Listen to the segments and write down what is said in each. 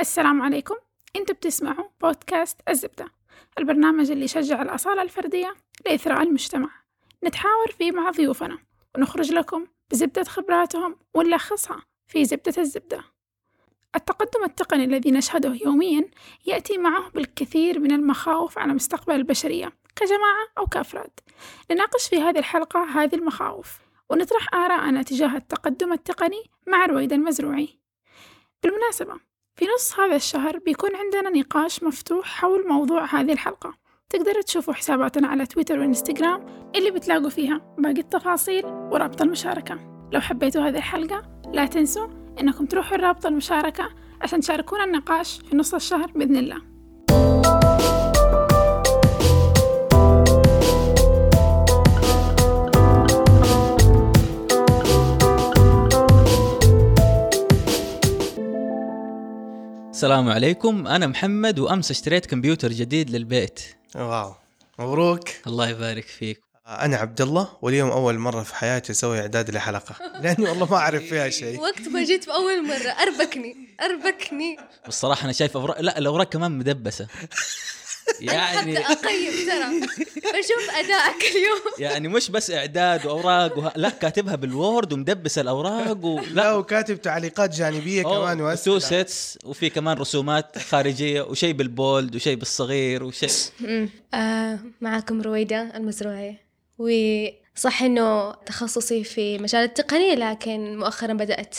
السلام عليكم. أنتوا بتسمعوا بودكاست الزبدة البرنامج اللي يشجع الأصالة الفردية لإثراء المجتمع. نتحاور فيه مع ضيوفنا ونخرج لكم بزبدة خبراتهم ونلخصها في زبدة الزبدة. التقدم التقني الذي نشهده يوميا يأتي معه بالكثير من المخاوف على مستقبل البشرية كجماعة أو كأفراد. نناقش في هذه الحلقة هذه المخاوف ونطرح آراءنا تجاه التقدم التقني مع رويد المزروعي. بالمناسبة في نص هذا الشهر بيكون عندنا نقاش مفتوح حول موضوع هذه الحلقة. تقدروا تشوفوا حساباتنا على تويتر وإنستغرام اللي بتلاقوا فيها باقي التفاصيل ورابط المشاركة. لو حبيتوا هذه الحلقة لا تنسوا إنكم تروحوا لرابط المشاركة عشان تشاركونا النقاش في نص الشهر بإذن الله. السلام عليكم. أنا محمد وأمس اشتريت كمبيوتر جديد للبيت. واو. مبروك. الله يبارك فيك. أنا عبد الله واليوم أول مرة في حياتي أسوي إعداد لحلقة. لأني والله ما أعرف فيها شيء. وقت ما جيت بأول مرة. أربكني. أربكني. والصراحة أنا شايف اوراق لا الأوراق كمان مدبسة. يعني حتى أقيم ترى. بشوف أدائك اليوم. يعني مش بس إعداد وأوراق وه... لا كاتبها بال Word ومدبس الأوراق و... لا. وكاتب تعليقات جانبية كمان two sets وفي كمان رسومات خارجية وشيء بال bold وشيء بالصغير وشيء آه معكم رويدة المزروعي وصح إنه تخصصي في مجال التقنية لكن مؤخرا بدأت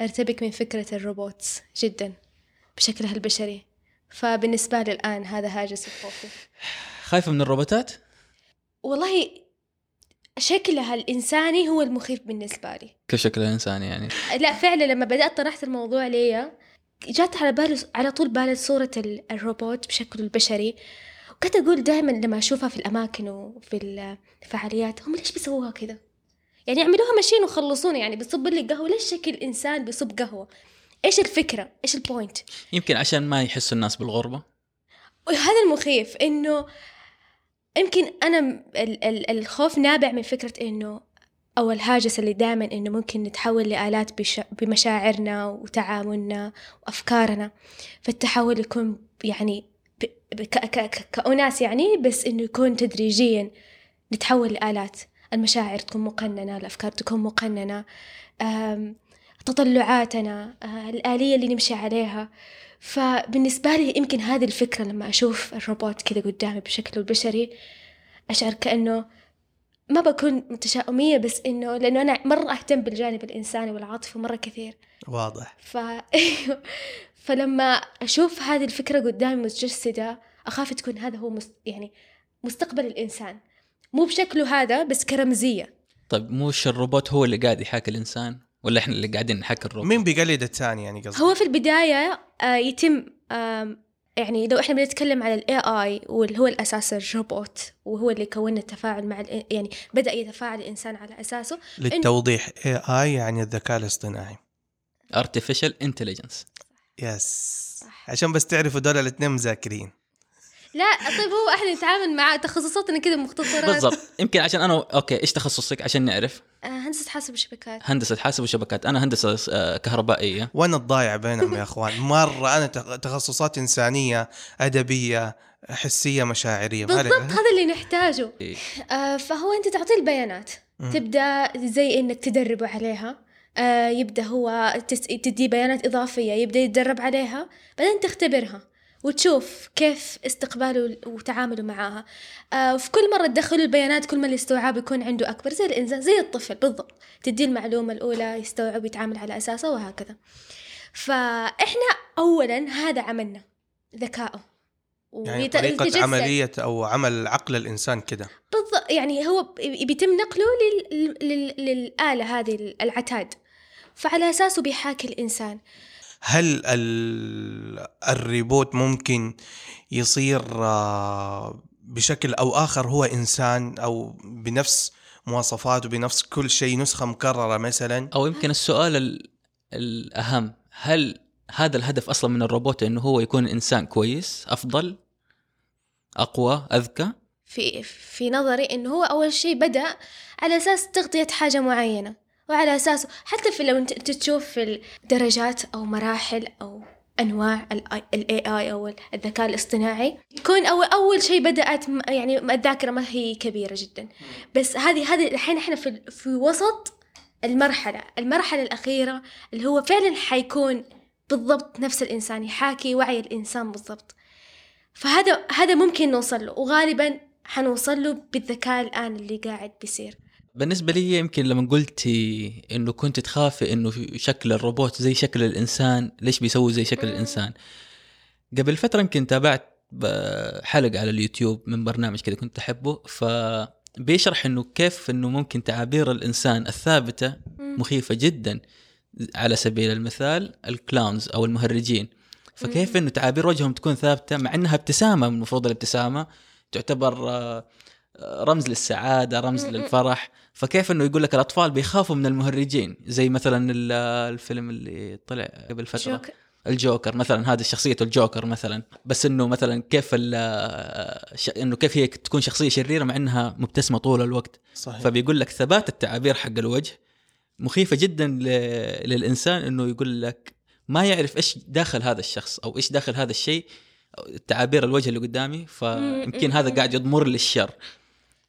أرتبك من فكرة الروبوتس جدا بشكلها البشري فبالنسبة لي الآن هذا هاجس خوفي. خايفة من الروبوتات؟ والله شكلها الإنساني هو المخيف بالنسبة لي. كيف شكل الانسان يعني. لا فعلا لما بدأت طرحت الموضوع ليا جات على بالي على طول بالي صورة ال- الروبوت بشكله البشري. وكنت أقول دائما لما أشوفها في الأماكن وفي الفعاليات هم ليش بيسووها كذا؟ يعني يعملوها ماشيين وخلصونا يعني بيصب لي قهوة. ليش شكل إنسان بيصب قهوة؟ إيش الفكرة؟ إيش ال point؟ يمكن عشان ما يحسوا الناس بالغربة وهذا المخيف إنه يمكن ال- الخوف نابع من فكرة إنه أو الهاجس اللي دائما إنه ممكن نتحول لآلات بش... بمشاعرنا وتعاملنا وأفكارنا فالتحول يكون يعني ب... ب... ك... ك... ك... كأناس يعني بس إنه يكون تدريجيا نتحول لآلات المشاعر تكون مقننة الأفكار تكون مقننة. تطلعاتنا آه، الآلية اللي نمشي عليها. فبالنسبة لي يمكن هذه الفكرة لما أشوف الروبوت كذا قدامي بشكله البشري أشعر كأنه ما بكون متشائمية بس إنه لأنه أنا مرة أهتم بالجانب الإنساني والعاطفي مرة كثير. واضح. ف... فلما أشوف هذه الفكرة قدامي متجسدة أخاف تكون هذا هو مست... يعني مستقبل الإنسان. مو بشكله هذا بس كرمزية. طيب مش الروبوت هو اللي قاعد يحاكي الإنسان؟ ولا إحنا اللي قاعدين نحاكي الروبوت مين بيقلد الثاني يعني قصدي هو في البداية آه، يتم يعني لو إحنا بنتكلم على ال AI واللي هو الأساس الروبوت وهو اللي كون التفاعل مع يعني بدأ يتفاعل الإنسان على أساسه للتوضيح AI يعني الذكاء الاصطناعي. Artificial intelligence. yes عشان بس تعرفوا دول الاثنين مذاكرين. لا طيب هو إحنا نتعامل مع تخصصاتنا كده مختصرات. بالضبط. يمكن عشان أنا okay إيش تخصصك عشان نعرف؟ آه، هندسة حاسب الشبكات هندسة حاسب وشبكات. أنا هندسة آه، كهربائية. وأنا الضايع بينهم يا أخوان. مرة أنا تخ- تخصصات إنسانية أدبية حسية مشاعرية. بالضبط. هذا اللي نحتاجه. إيه. آه فهو أنت تعطيه البيانات. مم. تبدأ زي إنك تدربه عليها. آه يبدأ هو تس... تدي بيانات إضافية يبدأ يتدرب عليها بعدين تختبرها. وتشوف كيف استقباله وتعامله معاها. آه وفي كل مرة تدخله البيانات كل ما الاستوعاب يكون عنده أكبر زي الإنسان زي الطفل بالضبط. تدي المعلومة الأولى يستوعب ويتعامل على أساسها وهكذا. فإحنا أولا هذا عملنا ذكائه يعني يتجسد. عملية أو عمل عقل الإنسان كده. بالضبط يعني هو بيتم نقله لل... لل... للآلة هذه العتاد. فعلى أساسه بيحاكي الإنسان. هل ال- الريبوت ممكن يصير آه، بشكل أو آخر هو إنسان أو بنفس مواصفاته بنفس كل شيء نسخة مكررة مثلا؟ أو يمكن السؤال ال... الأهم هل هذا الهدف أصلا من الروبوت إنه هو يكون إنسان كويس أفضل أقوى أذكى؟ في في نظري إنه هو أول شيء بدأ على أساس تغطية حاجة معينة. وعلى أساسه حتى في لو أنت تشوف الدرجات أو مراحل أو أنواع الاي اي أو الذكاء الاصطناعي يكون اول أول شيء بدأت يعني الذاكرة ما هي كبيرة جدا. بس هذه هذه الحين إحنا في في وسط المرحلة. المرحلة الأخيرة اللي هو فعلا حيكون بالضبط نفس الإنسان يحاكي وعي الإنسان بالضبط. فهذا هذا ممكن نوصل له وغالبا حنوصل له بالذكاء الآن اللي قاعد بيصير. بالنسبة لي يمكن لما قلتي إنه كنت تخافي إنه شكل الروبوت زي شكل الإنسان ليش بيسوي زي شكل. الإنسان قبل فترة يمكن تابعت حلقة على اليوتيوب من برنامج كذا كنت أحبه فبيشرح إنه كيف إنه ممكن تعابير الإنسان الثابتة مخيفة جدا على سبيل المثال الكلاونز أو المهرجين فكيف. إنه تعابير وجههم تكون ثابتة مع إنها ابتسامة المفروض الابتسامة تعتبر آه، رمز للسعادة رمز. للفرح فكيف إنه يقول لك الأطفال بيخافوا من المهرجين؟ زي مثلا ال- الفيلم اللي طلع قبل فترة. شوك الجوكر مثلا هذه شخصية الجوكر مثلا. بس إنه مثلا كيف ال- ش- إنه كيف هي تكون شخصية شريرة مع إنها مبتسمة طول الوقت. صحيح. فبيقول لك ثبات التعابير حق الوجه مخيفة جدا ل... للإنسان إنه يقول لك ما يعرف إيش داخل هذا الشخص أو إيش داخل هذا الشيء تعابير الوجه اللي قدامي. فيمكن هذا قاعد يضمر للشر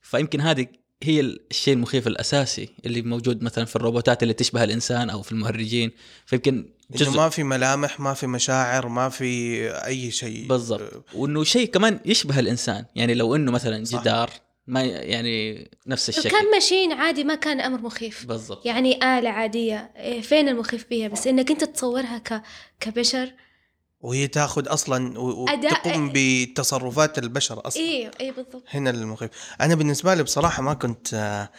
فيمكن هذه هي الشيء المخيف الأساسي اللي موجود مثلا في الروبوتات اللي تشبه الإنسان أو في المهرجين. فيمكن إنه جزء ما في ملامح ما في مشاعر ما في أي شيء. بالضبط. وإنه شيء كمان يشبه الإنسان. يعني لو إنه مثلا صح. جدار ما يعني نفس الشكل. كان ماشيين عادي ما كان أمر مخيف. بالضبط. يعني آلة عادية. إيه، فين المخيف بيها؟ بس إنك أنت تصورها ك... كبشر وهي تاخذ أصلا وتقوم بتصرفات البشر أصلا. إيه إيه بالضبط. هنا المخيف. أنا بالنسبة لي بصراحة ما كنت آه،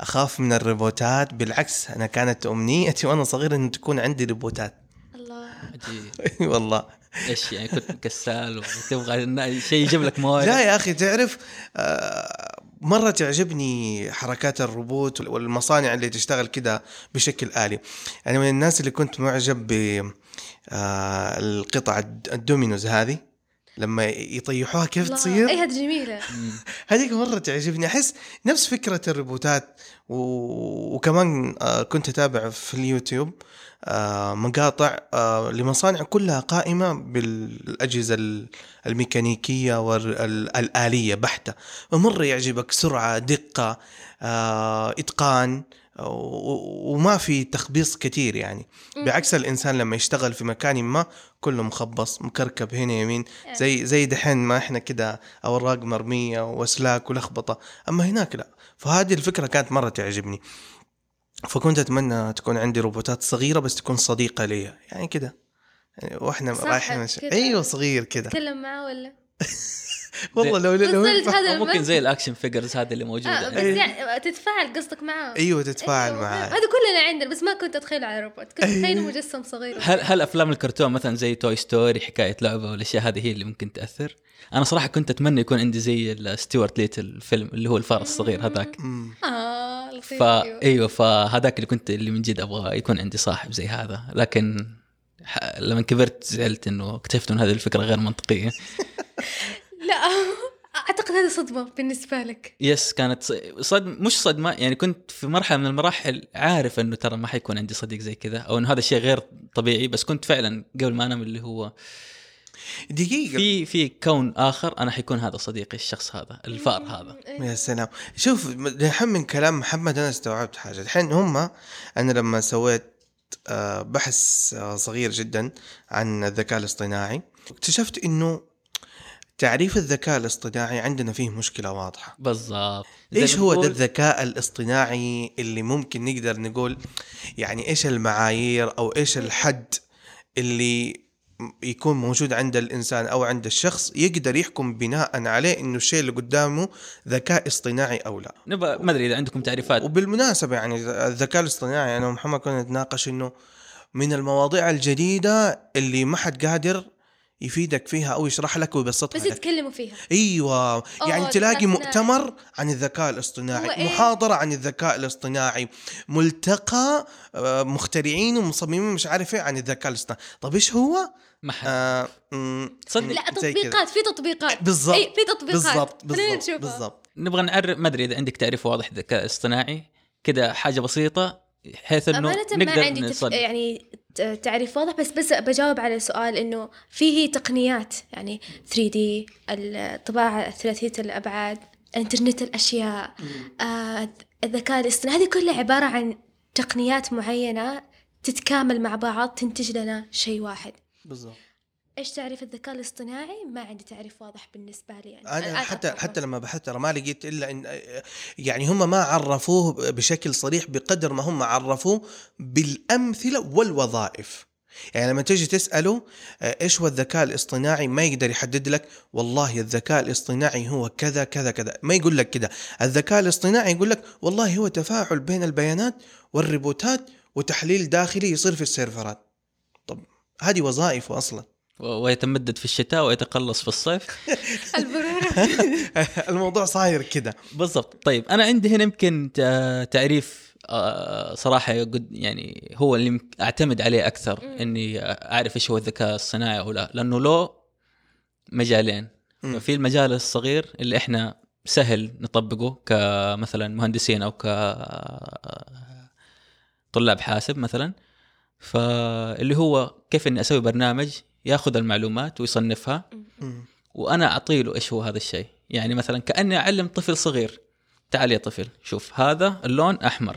أخاف من الروبوتات بالعكس أنا كانت أمنيتي وأنا صغير انه تكون عندي روبوتات. الله. عجيب. أي والله. إيش يعني كنت كسال وتبغى شيء يجيب لك موارد لا يا أخي تعرف آه، مرة تعجبني حركات الروبوت والمصانع اللي تشتغل كده بشكل آلي. أنا من الناس اللي كنت معجب ب آه، القطع الد- ال dominoes هذه لما يطيحوها كيف الله. تصير إيه هذه جميلة مم. هذيك مرة تعجبني أحس نفس فكرة الروبوتات و... وكمان آه كنت أتابع في اليوتيوب آه مقاطع آه لمصانع كلها قائمة بالأجهزة ال- الميكانيكية والآلية بحتة ومرة يعجبك سرعة دقة آه إتقان و- وما في تخبيص كثير يعني. بعكس الإنسان لما يشتغل في مكان ما كله مخبص مكركب هنا يمين زي زي دحين ما إحنا كده أوراق مرمية وأسلاك ولخبطة. أما هناك لا. فهذه الفكرة كانت مرة تعجبني. فكنت أتمنى تكون عندي روبوتات صغيرة بس تكون صديقة لي يعني كده. يعني وإحنا رايحين. أيوه صغير كده. تكلم معاه ولا؟ والله لو لو هذا ممكن. زي ال action figures هذه اللي آه موجوده بس إيه. يعني تتفاعل قصدك معاه أيوه تتفاعل أيوة، معاه هذا كلنا عندنا بس ما كنت اتخيل على روبوت. كنت اتخيل مجسم صغير. هل هل أفلام الكرتون مثلا زي Toy Story حكاية لعبة والأشياء هذه هي اللي ممكن تأثر؟ أنا صراحة كنت أتمنى يكون عندي زي Stuart Little الفيلم اللي هو الفار الصغير هذاك. آه لطيف فا أيوة. أيوه فهذاك اللي كنت اللي من جد أبغى يكون عندي صاحب زي هذا. لكن لما كبرت زعلت إنه اكتشفت ان هذه الفكرة غير منطقية. لا أعتقد هذه صدمة بالنسبة لك. يس كانت ص- صدم مش صدمة يعني كنت في مرحلة من المراحل عارف إنه ترى ما حيكون عندي صديق زي كذا أو إنه هذا الشيء غير طبيعي بس كنت فعلا قبل ما أنام اللي هو دقيقة. في في كون آخر أنا حيكون هذا صديقي الشخص هذا الفأر هذا. يا سلام. شوف الحين من كلام محمد أنا استوعبت حاجة. الحين هم أنا لما سويت بحث آه، صغير جدا عن الذكاء الاصطناعي. اكتشفت إنه تعريف الذكاء الاصطناعي عندنا فيه مشكلة واضحة. بالضبط. إيش هو ده الذكاء الاصطناعي اللي ممكن نقدر نقول يعني إيش المعايير أو إيش الحد اللي يكون موجود عند الإنسان أو عند الشخص يقدر يحكم بناء عليه إنه الشيء اللي قدامه ذكاء اصطناعي أو لا. نبغى ما أدري إذا عندكم تعريفات. وبالمناسبة يعني الذكاء الاصطناعي أنا ومحمد كنا نتناقش إنه من المواضيع الجديدة اللي ما حد قادر يفيدك فيها أو يشرح لك ويبسطها بس لك. يتكلموا فيها. إيوه يعني أوه، تلاقي مؤتمر عن الذكاء الاصطناعي إيه؟ محاضرة عن الذكاء الاصطناعي ملتقى آه، مخترعين ومصممين مش عارف إيه عن الذكاء الاصطناعي. طب إيش هو؟ ما حد. آه مم، تصدق لا. تطبيقات في تطبيقات. بالضبط اي في تطبيقات. بالضبط خلينا بالضبط. نبغى نعرف ما أدري إذا عندك تعريف واضح للذكاء الاصطناعي كذا حاجة بسيطة بحيث إنه أمانة ما نقدر عندي تف... نصل يعني تعريف واضح بس بس بجاوب على سؤال إنه فيه تقنيات يعني 3D الطباعة ثلاثية الأبعاد انترنت الأشياء آه الذكاء الاصطناعي هذه كلها عبارة عن تقنيات معينة تتكامل مع بعض تنتج لنا شيء واحد. بالضبط. إيش تعريف الذكاء الاصطناعي؟ ما عندي تعريف واضح بالنسبة لي يعني. أنا الآن حتى أطلع. حتى لما بحثت ما لقيت إلا ان يعني هم ما عرفوه بشكل صريح بقدر ما هم عرفوه بالأمثلة والوظائف. يعني لما تيجي تسأله آه، إيش هو الذكاء الاصطناعي؟ ما يقدر يحدد لك والله الذكاء الاصطناعي هو كذا كذا كذا. ما يقول لك كذا الذكاء الاصطناعي يقول لك والله هو تفاعل بين البيانات والريبوتات وتحليل داخلي يصير في السيرفرات. طب هذه وظائفه أصلا. ويتمدد في الشتاء ويتقلص في الصيف. الموضوع صاير كده. بالضبط. طيب أنا عندي هنا يمكن تعريف آه، صراحة قد يعني هو اللي أعتمد عليه أكثر. إني أعرف إيش هو الذكاء الصناعي أو لا. لأنه له مجالين. في المجال الصغير اللي إحنا سهل نطبقه كمثلا مهندسين أو ك طلاب حاسب مثلا. فاللي هو كيف إني أسوي برنامج ياخذ المعلومات ويصنفها. وأنا اعطي له إيش هو هذا الشيء؟ يعني مثلا كأني أعلم طفل صغير. تعال يا طفل شوف هذا اللون أحمر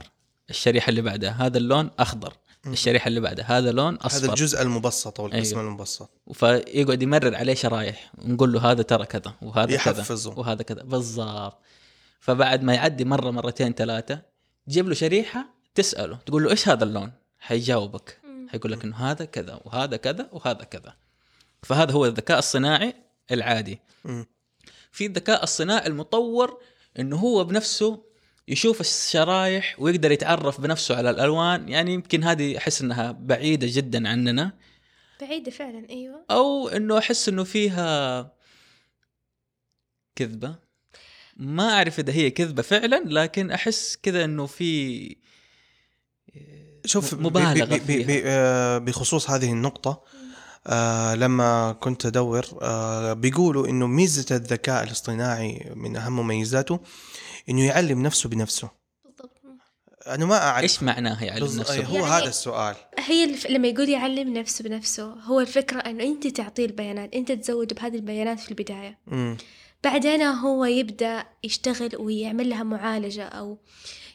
الشريحة اللي بعدها هذا اللون أخضر. الشريحة اللي بعدها هذا لون هذا أصفر. الجزء المبسط أو القسم أيوه. المبسط. فيقعد يمرر عليه شرايح ونقول له هذا ترى كذا وهذا يحفظه. كذا وهذا كذا. بالضبط. فبعد ما يعدي مرة مرتين ثلاثة تجيب له شريحة تسأله تقول له إيش هذا اللون؟ حيجاوبك. حيقول لك انه هذا كذا وهذا كذا وهذا كذا. فهذا هو الذكاء الصناعي العادي. في الذكاء الصناعي المطور إنه هو بنفسه يشوف الشرايح ويقدر يتعرف بنفسه على الألوان. يعني يمكن هذه أحس إنها بعيدة جدا عننا. بعيدة فعلا أيوه. أو إنه أحس إنه فيها كذبة. ما أعرف إذا هي كذبة فعلا لكن أحس كذا إنه في شوف ب- مبالغة ب- ب- ب- فيها. آه، بخصوص هذه النقطة آه لما كنت أدور آه بيقولوا إنه ميزة الذكاء الاصطناعي من أهم مميزاته إنه يعلم نفسه بنفسه. بالضبط. أنا ما أعرف. إيش معناها يعلم نفسه؟ هو يعني- هذا السؤال. هي الف... لما يقول يعلم نفسه بنفسه هو الفكرة إنه أنت تعطيه البيانات أنت تزود بهذه البيانات في البداية. مم. بعدين هو يبدأ يشتغل ويعمل لها معالجة أو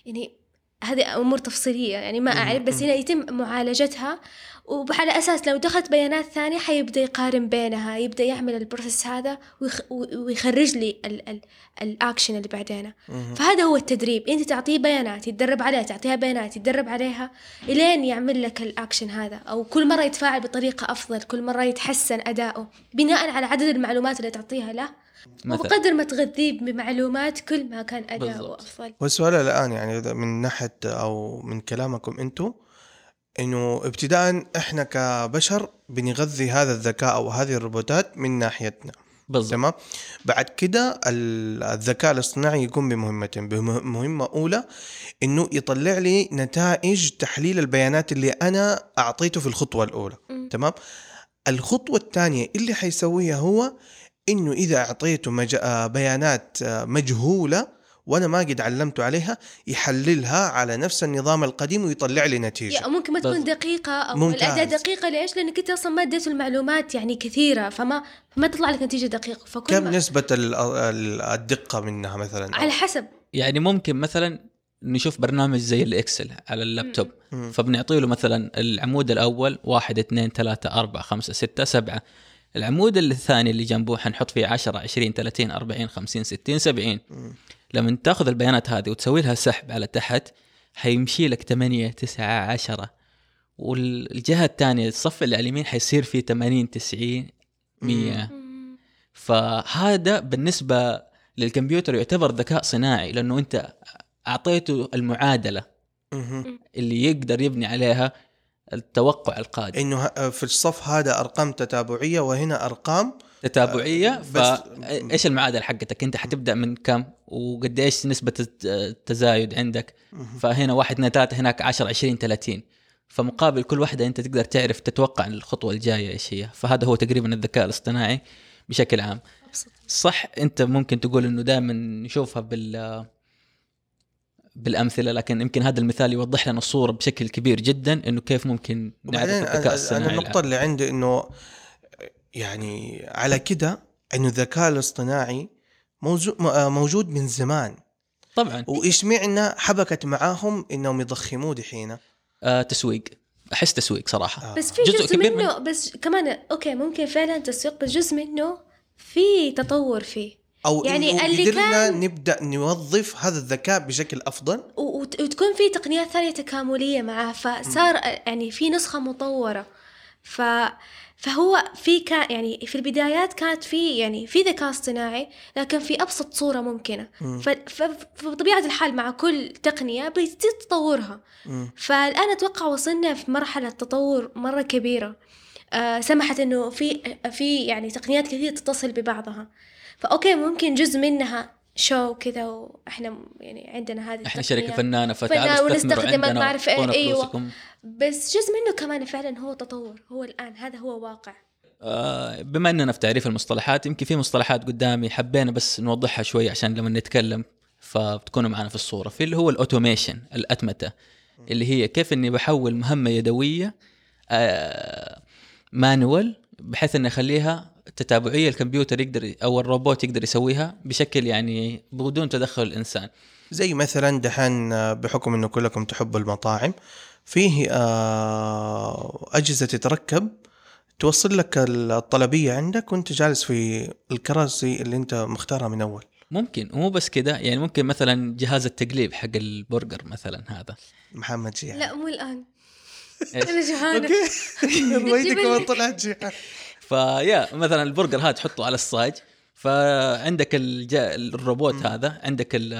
يعني هذه أمور تفصيلية يعني ما. أعرف بس هنا يتم معالجتها وعلى أساس لو دخلت بيانات ثانية حيبدأ يقارن بينها يبدأ يعمل ال process هذا ويخ... ويخرج لي ال... ال... الاكشن اللي بعدين. فهذا هو التدريب أنت تعطيه بيانات يتدرب عليها تعطيها بيانات يتدرب عليها إلين يعمل لك الاكشن هذا أو كل مرة يتفاعل بطريقة أفضل كل مرة يتحسن أداؤه بناء على عدد المعلومات اللي تعطيها له مثلا. وبقدر ما تغذيه بمعلومات كل ما كان اداؤه بالضبط. افضل والسؤال الآن يعني من ناحية أو من كلامكم أنتم إنه ابتداء إحنا كبشر بنغذي هذا الذكاء أو هذه الروبوتات من ناحيتنا بالضبط. تمام؟ بعد كده ال- الذكاء الاصطناعي يقوم بمهمتين بمه- مهمة أولى إنه يطلع لي نتائج تحليل البيانات اللي أنا أعطيته في الخطوة الأولى مم. تمام؟ الخطوة الثانية اللي حيسويها هو إنه إذا أعطيته مج... آه، بيانات آه، مجهولة وأنا ما قد علمته عليها يحللها على نفس النظام القديم ويطلع لي نتيجة يعني ممكن ما تكون. دقيقة أو ممتاز. الأداة دقيقة ليش؟ لأنك أنت أصلا ما اديته المعلومات يعني كثيرة فما فما تطلع لك نتيجة دقيقة فكل كم ما نسبة ال- ال- الدقة منها مثلا على حسب يعني ممكن مثلا نشوف برنامج زي الإكسل على اللابتوب. فبنعطي له مثلا العمود الأول واحد اثنين ثلاثة أربعة خمسة ستة سبعة العمود الثاني اللي جنبه حنحط فيه 10 20 30 40 50 60 70 مم. لما تاخذ البيانات هذه وتسوي لها سحب على تحت حيمشي لك 8 9 10 والجهة الثانية الصف اللي على اليمين حيصير فيه 80 90 100 مم. فهذا بالنسبة للكمبيوتر يعتبر ذكاء صناعي لأنه أنت أعطيته المعادلة. اللي يقدر يبني عليها التوقع القادم. إنه في الصف هذا أرقام تتابعية وهنا أرقام تتابعية بس- فايش المعادلة حقتك؟ أنت حتبدأ من كم؟ وقديش نسبة الت- التزايد عندك. فهنا واحد اثنين ثلاثة هناك 10 20 30 فمقابل كل واحدة أنت تقدر تعرف تتوقع الخطوة الجاية إيش هي. فهذا هو تقريبا الذكاء الاصطناعي بشكل عام. صح أنت ممكن تقول إنه دائما نشوفها بال بالأمثلة لكن يمكن هذا المثال يوضح لنا الصورة بشكل كبير جدا إنه كيف ممكن نعرف وبعدين الذكاء أنا, الصناعي أنا النقطة العام. اللي عندي إنه يعني على كده انه الذكاء الاصطناعي موجود موجود من زمان. طبعا. وإيش معنى حبكت معاهم إنهم يضخموه دحين؟ آه تسويق. أحس تسويق صراحة. آه. بس في جزء جزء, كبير منه بس كمان أوكي ممكن فعلا تسويق بس جزء منه في تطور فيه. أو يعني اللي قدرنا كان- نبدأ نوظف هذا الذكاء بشكل أفضل. وتكون في تقنيات ثانية تكاملية معاه فصار يعني في نسخة مطورة. ف فهو في كان يعني في البدايات كانت في يعني في ذكاء اصطناعي لكن في أبسط صورة ممكنة. فبطبيعة الحال مع كل تقنية بيزيد تطورها. فالآن أتوقع وصلنا في مرحلة تطور مرة كبيرة. آه سمحت إنه في في يعني تقنيات كثير تتصل ببعضها. فأوكي ممكن جزء منها شو كذا وإحنا يعني عندنا هذه إحنا. شركه فنانه فنان فتعالوا ونستخدمك ما وأعطونا أيوة. فلوسكم. بس جزء منه كمان فعلا هو تطور هو الآن هذا هو واقع آه، بما إننا في تعريف المصطلحات يمكن في مصطلحات قدامي حبينا بس نوضحها شوي عشان لما نتكلم فبتكونوا معنا في الصورة في اللي هو الأوتوميشن الأتمتة اللي هي كيف إني بحول مهمة يدوية آه، مانوال بحيث إني أخليها تتابعية الكمبيوتر يقدر أو الروبوت يقدر يسويها بشكل يعني بدون تدخل الإنسان. زي مثلا دحين آه، بحكم إنه كلكم تحبوا المطاعم فيه آه، أجهزة تتركب توصل لك الطلبية عندك وأنت جالس في الكراسي اللي أنت مختارها من أول. ممكن ومو بس كده يعني ممكن مثلا جهاز التقليب حق البرجر مثلا هذا. محمد جيعان لا مو الآن؟ أنا جوعانه okay. كمان لي. طلعت جيعان فيا مثلا البرجر هذا تحطه على الصاج فعندك الجا الروبوت هذا عندك ال-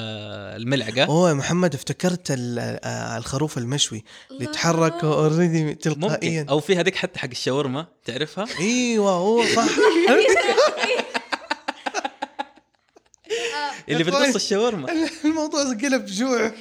الملعقة. أوه يا محمد افتكرت آه، الخروف المشوي اللي. يتحرك already ممكن. تلقائيا أو في هذيك حتى حق الشاورما تعرفها؟ إيوه هو صح. اللي طيب. بتقص الشاورما. الموضوع قلب جوع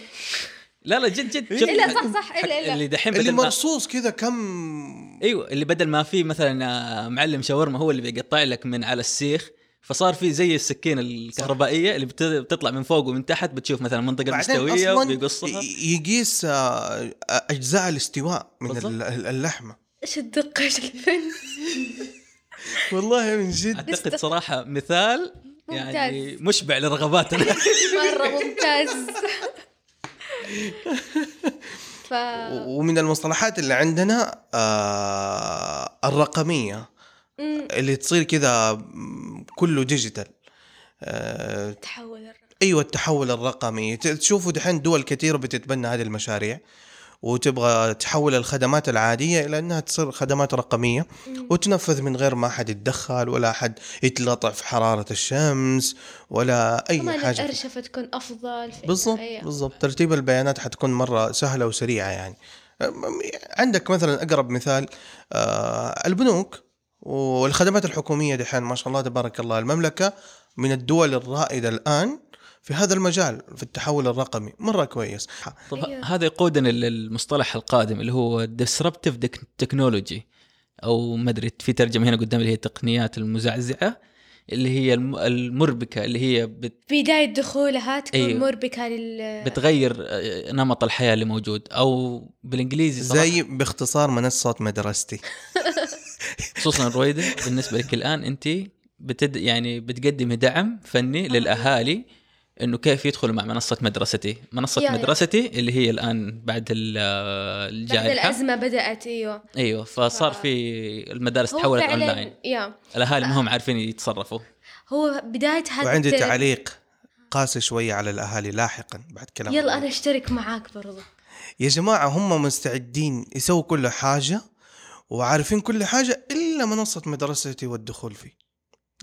لا لا جد جد شوف لا صح صح. الا اللي الا دحين اللي بدل ما مرصوص كذا كم؟ أيوه اللي بدل ما في مثلا آه، معلم شاورما هو اللي بيقطع لك من على السيخ فصار في زي السكينة الكهربائية اللي بت- بتطلع من فوق ومن تحت بتشوف مثلا المستويه أصلا وبيقصها. يقيس آه، أجزاء الاستواء من بالضبط. ال- ال- اللحمة. إيش الدقة إيش الفن؟ والله من جد. أعتقد صراحة مثال يعني ممتاز. مشبع لرغباتنا. مرة ممتاز. ف ومن المصطلحات اللي عندنا آه الرقمية مم. اللي تصير كذا كله ديجيتال آه تحول الرقم. أيوه التحول الرقمي تشوفوا دحين دول كثيره بتتبنى هذه المشاريع وتبغى تحول الخدمات العادية إلى إنها تصير خدمات رقمية. وتنفذ من غير ما أحد يتدخل ولا أحد يتلطع في حرارة الشمس ولا أي كمان حاجة الأرشفة تكون أفضل بالضبط. بالضبط ترتيب البيانات حتكون مرة سهلة وسريعة يعني عندك مثلا أقرب مثال آه، البنوك والخدمات الحكومية دحين ما شاء الله تبارك الله المملكة من الدول الرائدة الآن في هذا المجال في التحول الرقمي. مرة كويس. طب أيوة. هذا يقودنا للمصطلح القادم اللي هو disruptive تكنولوجي أو ما أدري في ترجمة هنا قدام اللي هي التقنيات المزعزعة اللي هي الم- المربكة اللي هي بت بداية دخولها تكون أيوة. مربكة لل بتغير آه، نمط الحياة اللي موجود. أو بالإنجليزي صراحة. زي باختصار منصة مدرستي. خصوصا رويده بالنسبة لك الآن أنت بتد يعني بتقدمي دعم فني للأهالي إنه كيف يدخلوا مع منصة مدرستي منصة يا- يا. مدرستي اللي هي الآن بعد ال- بعد الجائحة الأزمة بدأت أيوه أيوه فصار ف- في المدارس تحولت اونلاين يا الأهالي ما هم عارفين يتصرفوا هو بداية هذا وعندي الترند. تعليق قاسي شوية على الأهالي لاحقا بعد كلام يلا. أنا أشترك معاك برضه يا جماعة هم مستعدين يسووا كل حاجة وعارفين كل حاجة إلا منصة مدرستي والدخول فيه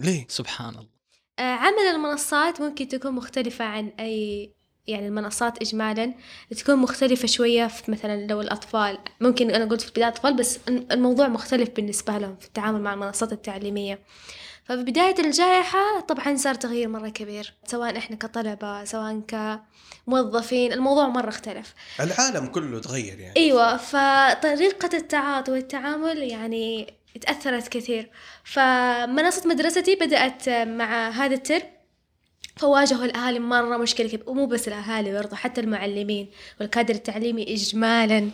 ليه؟ سبحان الله آه، عمل المنصات ممكن تكون مختلفة عن أي يعني المنصات إجمالا. تكون مختلفة شوية في مثلا لو الأطفال ممكن أنا قلت في البداية أطفال بس الموضوع مختلف بالنسبة لهم في التعامل مع المنصات التعليمية. ففي بداية الجائحة طبعا صار تغيير مرة كبير سواء إحنا كطلبة سواء كموظفين الموضوع مرة اختلف. العالم كله تغير يعني. إيوه فطريقة التعاطي والتعامل يعني تأثرت كثير. فمنصة مدرستي بدأت مع هذا الترم فواجهوا الأهالي مرة مشكلة كبيرة ومو بس الأهالي برضو حتى المعلمين والكادر التعليمي إجمالا.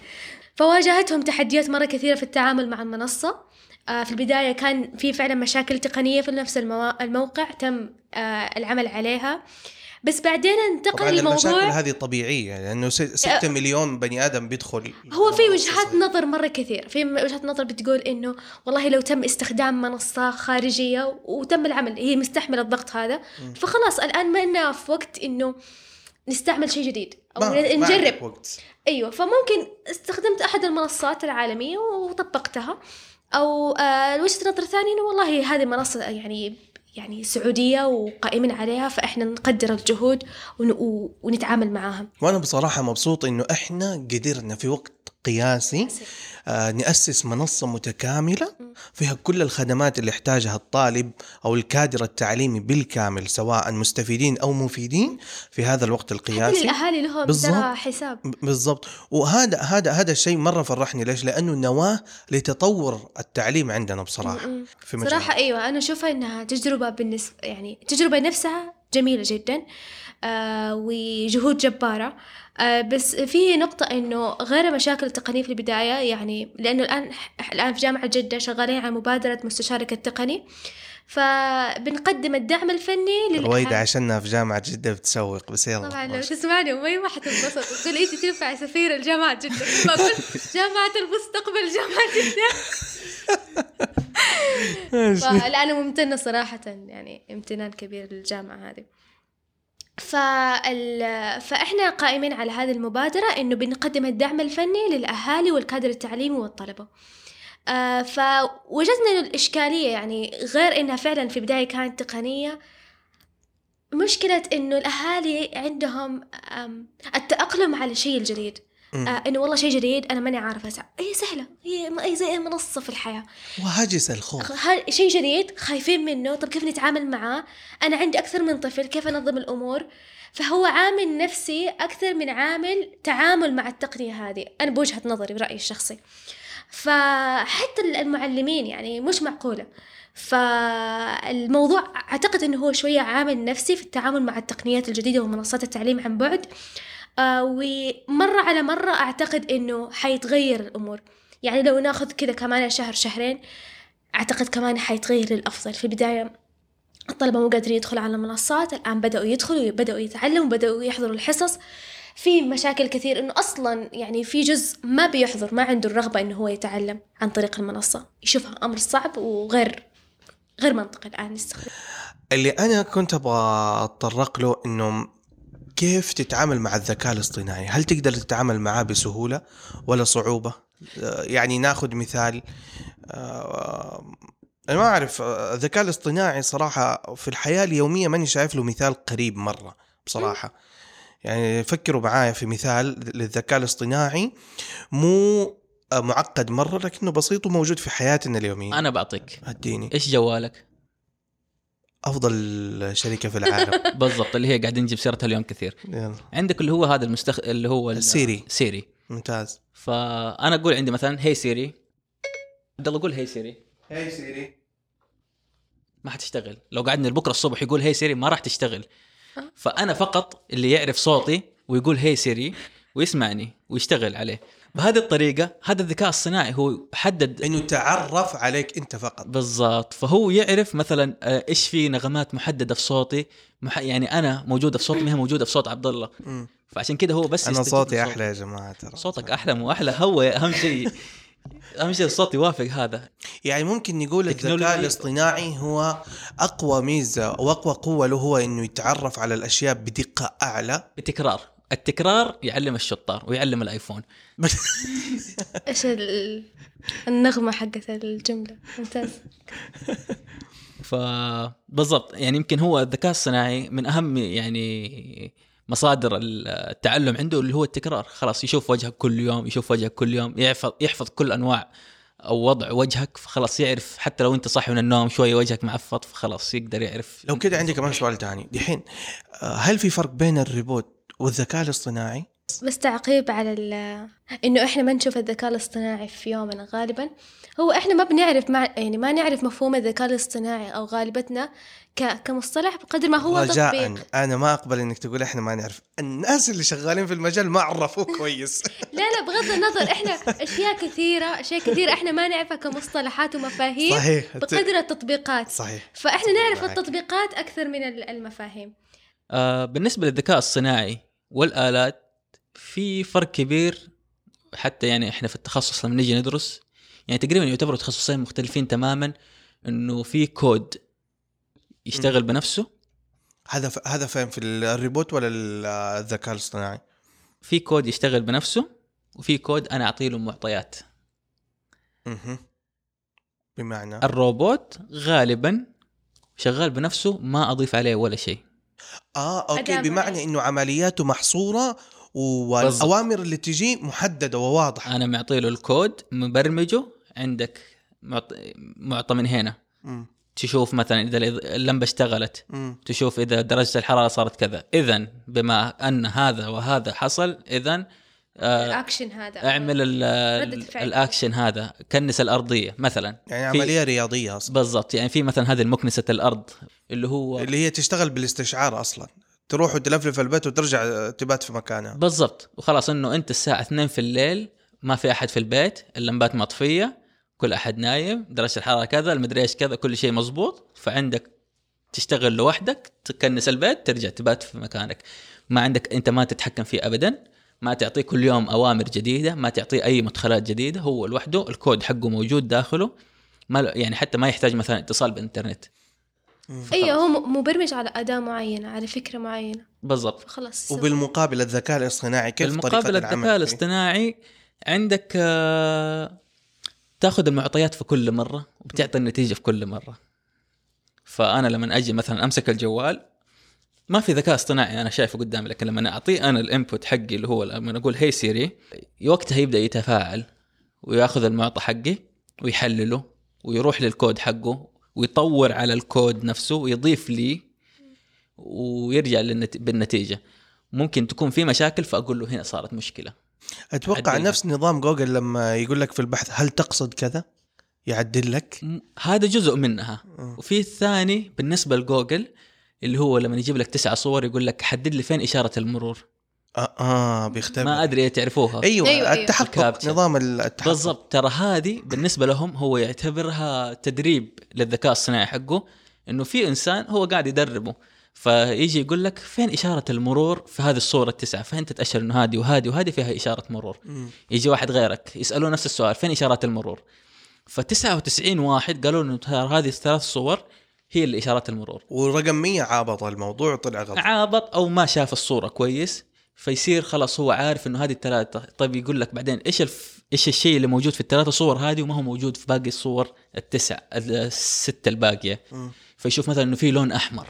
فواجهتهم تحديات مرة كثيرة في التعامل مع المنصة. آه، في البداية كان في فعلا مشاكل تقنية في نفس الموقع تم آه، العمل عليها. بس بعدين انتقل طبعا المشاكل هذه طبيعية لأنه 6 مليون بني آدم بيدخل هو في وجهات نظر مرة كثير. في وجهات نظر بتقول إنه والله لو تم استخدام منصة خارجية وتم العمل هي مستحملة الضغط هذا. فخلاص الآن ما إننا في وقت إنه نستعمل شيء جديد أو ما- ما نجرب. عندك وقت. أيوه فممكن استخدمت أحد المنصات العالمية وطبقتها. أو آه وجهة نظر ثانية إنه والله هذه منصة يعني يعني سعودية وقائمين عليها فإحنا نقدر الجهود ونتعامل معاها وأنا بصراحة مبسوط إنه إحنا قدرنا في وقت قياسي آه نأسس منصة متكاملة فيها كل الخدمات اللي يحتاجها الطالب أو الكادر التعليمي بالكامل سواء مستفيدين أو مفيدين في هذا الوقت القياسي. الأهالي لهم بالضبط. ترى حساب. بالضبط. وهذا هذا هذا الشيء مرة فرحني. ليش؟ لأنه نواة لتطور التعليم عندنا بصراحة م-م. في مجال صراحة أيوة أنا أشوفها إنها تجربة بالنسبة يعني التجربة نفسها جميلة جدا. آه وجهود جبارة. بس في نقطة إنه غير المشاكل التقنية في البداية يعني لأنه الآن الآن في جامعة جدة شغالين على مبادرة مستشارك التقني فبنقدم الدعم الفني رويدة للأهالي عشانها في جامعة جدة بتسوق بس يلا طبعا لو. تسمعني أمي ما حتنبسط تقول أنت تنفع سفيرة الجامعة جدة؟ بقول جامعة المستقبل جامعة جدة. فلا أنا ممتنة صراحة يعني امتنان كبير للجامعة هذه. فال... فإحنا قائمين على هذه المبادرة إنه بنقدم الدعم الفني للأهالي والكادر التعليمي والطلبة آه فوجدنا إنه الإشكالية يعني غير إنها فعلا في بداية كانت تقنية مشكلة إنه الأهالي عندهم التأقلم على الشيء الجديد. آه إنه والله شيء جديد أنا ماني عارفة أسع هي سهلة هي هي زي أي منصة في الحياة. وهاجس الخوف. ها- شيء جديد خايفين منه طب كيف نتعامل معاه؟ أنا عندي أكثر من طفل كيف أنظم الأمور؟ فهو عامل نفسي أكثر من عامل تعامل مع التقنية هذه أنا بوجهة نظري برأيي الشخصي. فحتى المعلمين يعني مش معقولة. فالموضوع أعتقد أنه هو شوية عامل نفسي في التعامل مع التقنيات الجديدة ومنصات التعليم عن بعد. آه ومرة على مرة أعتقد أنه حيتغير الأمور. يعني لو ناخذ كذا كمان شهر شهرين أعتقد كمان حيتغير للأفضل. في البداية الطلبة مو قادرين يدخلوا على المنصات الآن بدأوا يدخلوا بدأوا يتعلموا بدأوا يحضروا الحصص. في مشاكل كثير إنه أصلا يعني في جزء ما بيحضر ما عنده الرغبة إنه هو يتعلم عن طريق المنصة. يشوفها أمر صعب وغير غير منطقي الآن نستخدم اللي أنا كنت أبغى اتطرق له إنه كيف تتعامل مع الذكاء الاصطناعي؟ هل تقدر تتعامل معاه بسهولة ولا صعوبة؟ آه، يعني ناخذ مثال آه، أنا ما أعرف آه، الذكاء الاصطناعي صراحة في الحياة اليومية ماني شايف له مثال قريب مرة بصراحة. يعني فكروا معايا في مثال للذكاء الاصطناعي مو آه، معقد مرة لكنه بسيط وموجود في حياتنا اليومية. أنا بعطيك. أديني. إيش جوالك؟ أفضل شركة في العالم. بالضبط اللي هي قاعدين نجيب سيرتها اليوم كثير. يلا. عندك اللي هو هذا المستخ... اللي هو ال- Siri. Siri. ممتاز. فأنا أقول عندي مثلا Hey Siri عبد الله قول Hey Siri Hey Siri ما حتشتغل. لو قعدنا بكرة الصبح يقول Hey Siri ما راح تشتغل. أه. فأنا فقط اللي يعرف صوتي ويقول Hey Siri ويسمعني ويشتغل عليه. بهذه الطريقة هذا الذكاء الصناعي هو حدد إنه تعرف عليك أنت فقط. بالضبط. فهو يعرف مثلا آه، إيش في نغمات محددة في صوتي مح... يعني أنا موجودة في صوتي ما هي موجودة في صوت عبد الله. فعشان كده هو بس أنا صوتي. أحلى يا جماعة ترى. صوتك أحلى مو أحلى. هو أهم شيء أهم شيء الصوت يوافق هذا. يعني ممكن نقول الذكاء. الاصطناعي هو أقوى ميزة وأقوى قوة له هو إنه يتعرف على الأشياء بدقة أعلى. التكرار التكرار يعلم الشطار ويعلم الآيفون. إيش ال- النغمة حقت الجملة؟ ممتاز. فبالضبط يعني يمكن هو الذكاء الصناعي من أهم يعني مصادر التعلم عنده اللي هو التكرار. خلاص يشوف وجهك كل يوم يشوف وجهك كل يوم يحفظ يحفظ كل أنواع أو وضع وجهك فخلاص يعرف حتى لو أنت صاحي من النوم شوية وجهك معفط فخلاص يقدر يعرف. لو كده عندي كمان سؤال تاني. دحين آه، هل في فرق بين الريبوت والذكاء الاصطناعي؟ بس تعقيب على ال- إنه إحنا ما نشوف الذكاء الاصطناعي في يومنا. غالبا هو إحنا ما بنعرف مع يعني ما نعرف مفهوم الذكاء الاصطناعي أو غالبتنا ك... كمصطلح بقدر ما هو رجاء تطبيق أنا ما أقبل إنك تقول إحنا ما نعرف. الناس اللي شغالين في المجال ما عرفوه كويس. لا لا بغض النظر إحنا أشياء كثيرة أشياء كثيرة إحنا ما نعرفها كمصطلحات ومفاهيم صحيح. بقدر التطبيقات. صحيح. فإحنا نعرف معك. التطبيقات أكثر من ال- المفاهيم. آه بالنسبة للذكاء الصناعي والآلات في فرق كبير حتى يعني إحنا في التخصص لما نيجي ندرس يعني تقريبا يعتبروا تخصصين مختلفين تماما إنه في كود يشتغل بنفسه هذا ف... هذا فين في الروبوت ولا ال- الذكاء الاصطناعي؟ في كود يشتغل بنفسه وفي كود أنا أعطي له معطيات مهم. بمعنى الروبوت غالبا شغال بنفسه ما أضيف عليه ولا شيء آه okay بمعنى. إنه عملياته محصورة والاوامر اللي تجي محددة وواضحة. أنا معطي له الكود مبرمجه عندك معط- معطى من هنا. مم. تشوف مثلا إذا اللمبة اشتغلت. مم. تشوف إذا درجة الحرارة صارت كذا. اذا بما أن هذا وهذا حصل اذا آه الأكشن هذا. أعمل. الأكشن هذا. كنس الأرضية مثلا. يعني عملية رياضية أصلا. بالضبط. يعني في مثلا هذه المكنسة الأرض اللي هو اللي هي تشتغل بالإستشعار أصلا. تروح وتلفلف البيت وترجع تبات في مكانها. بالضبط. وخلاص إنه أنت الساعة 2 في الليل ما في أحد في البيت اللمبات مطفية كل أحد نايم درجة الحرارة كذا المدري إيش كذا كل شيء مزبوط فعندك تشتغل لوحدك تكنس البيت ترجع تبات في مكانك. ما عندك أنت ما تتحكم فيه ابدا. ما تعطيه كل يوم أوامر جديدة ما تعطيه أي مدخلات جديدة هو لوحده الكود حقه موجود داخله. ما يعني حتى ما يحتاج مثلا اتصال بالانترنت أيوه هو مبرمج على أداة معينة على فكرة معينة. بالضبط. فخلاص. وبالمقابل الذكاء الاصطناعي كيف بالمقابل طريقه الذكاء؟ الاصطناعي عندك آه، تاخذ المعطيات في كل مرة وبتعطي النتيجة في كل مرة. فأنا لما أجي مثلا أمسك الجوال ما في ذكاء اصطناعي أنا شايفه قدامي لكن لما أعطيه أنا ال input حقي اللي هو لما أقول hey Siri وقتها يبدأ يتفاعل ويأخذ المعطى حقي ويحلله ويروح للكود حقه ويطور على الكود نفسه ويضيف لي ويرجع للنت... بالنتيجة ممكن تكون في مشاكل فأقول له هنا صارت مشكلة أتوقع عدلها. نفس نظام جوجل لما يقول لك في البحث هل تقصد كذا؟ يعدل لك هذا جزء منها مم. وفي الثاني بالنسبة لجوجل اللي هو لما يجيب لك تسعة صور يقول لك حدد لي فين إشارة المرور آه, آه بيختبر. ما أدري تعرفوها. أيوه, أيوة، أيوة. التحقق الكابتشا. نظام التحقق. بالضبط ترى هذه بالنسبة لهم هو يعتبرها تدريب للذكاء الصناعي حقه إنه في إنسان هو قاعد يدربه فيجي يقول لك فين إشارة المرور في هذه الصورة التسعة؟ فانت تاشر إنه هذه وهذه وهذه فيها إشارة مرور؟ مم. يجي واحد غيرك يسألوه نفس السؤال فين اشارات المرور؟ ف 99 واحد قالوا إنه ترى هذه الثلاث صور هي اللي اشارات المرور. ورقم 100 عابط الموضوع وطلع غلط. عابط أو ما شاف الصورة كويس فيصير خلاص هو عارف إنه هذه الثلاثة. طيب يقول لك بعدين إيش الف... إيش الشيء اللي موجود في الثلاثة صور هذه وما هو موجود في باقي الصور التسع السته الباقية. فيشوف مثلا إنه في لون أحمر.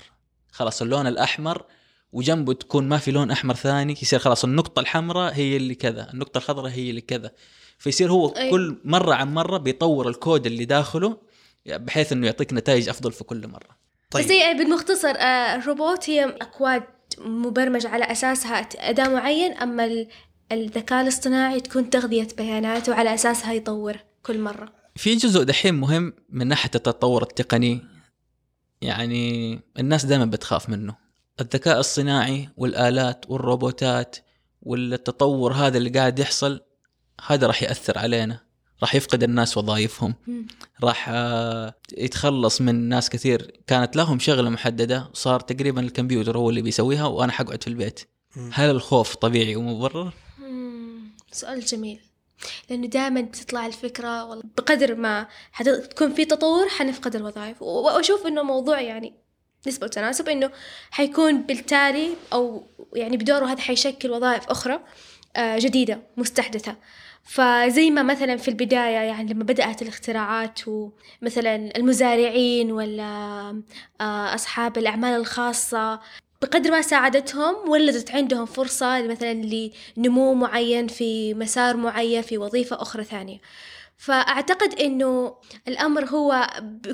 خلاص اللون الأحمر وجنبه تكون ما في لون أحمر ثاني يصير خلاص النقطة الحمراء هي اللي كذا النقطة الخضراء هي اللي كذا. فيصير هو أي. كل مرة عن مرة بيطور الكود اللي داخله بحيث إنه يعطيك نتائج أفضل في كل مرة. طيب. بس هي بالمختصر آه، الروبوت هي أكواد مبرمج على اساسها اداء معين ال- الذكاء الاصطناعي تكون تغذية بيانات وعلى اساسها يطور كل مرة. في جزء دحين مهم من ناحية التطور التقني يعني الناس دائما بتخاف منه. الذكاء الصناعي والآلات والروبوتات والتطور هذا اللي قاعد يحصل هذا راح يأثر علينا. راح يفقد الناس وظائفهم. راح آه، يتخلص من ناس كثير كانت لهم شغلة محددة صار تقريبا الكمبيوتر هو اللي بيسويها وأنا حقعد في البيت. هل الخوف طبيعي ومبرر؟ سؤال جميل. لأنه دائما تطلع الفكرة والله بقدر ما حتكون في تطور حنفقد الوظائف. و- وأشوف إنه موضوع يعني نسبة وتناسب إنه حيكون بالتالي أو يعني بدوره هذا حيشكل وظائف أخرى. آه، جديدة مستحدثة. فزي ما مثلا في البداية يعني لما بدأت الاختراعات ومثلا المزارعين ولا آه، أصحاب الأعمال الخاصة بقدر ما ساعدتهم ولدت عندهم فرصة مثلا لنمو معين في مسار معين في وظيفة أخرى ثانية. فأعتقد إنه الأمر هو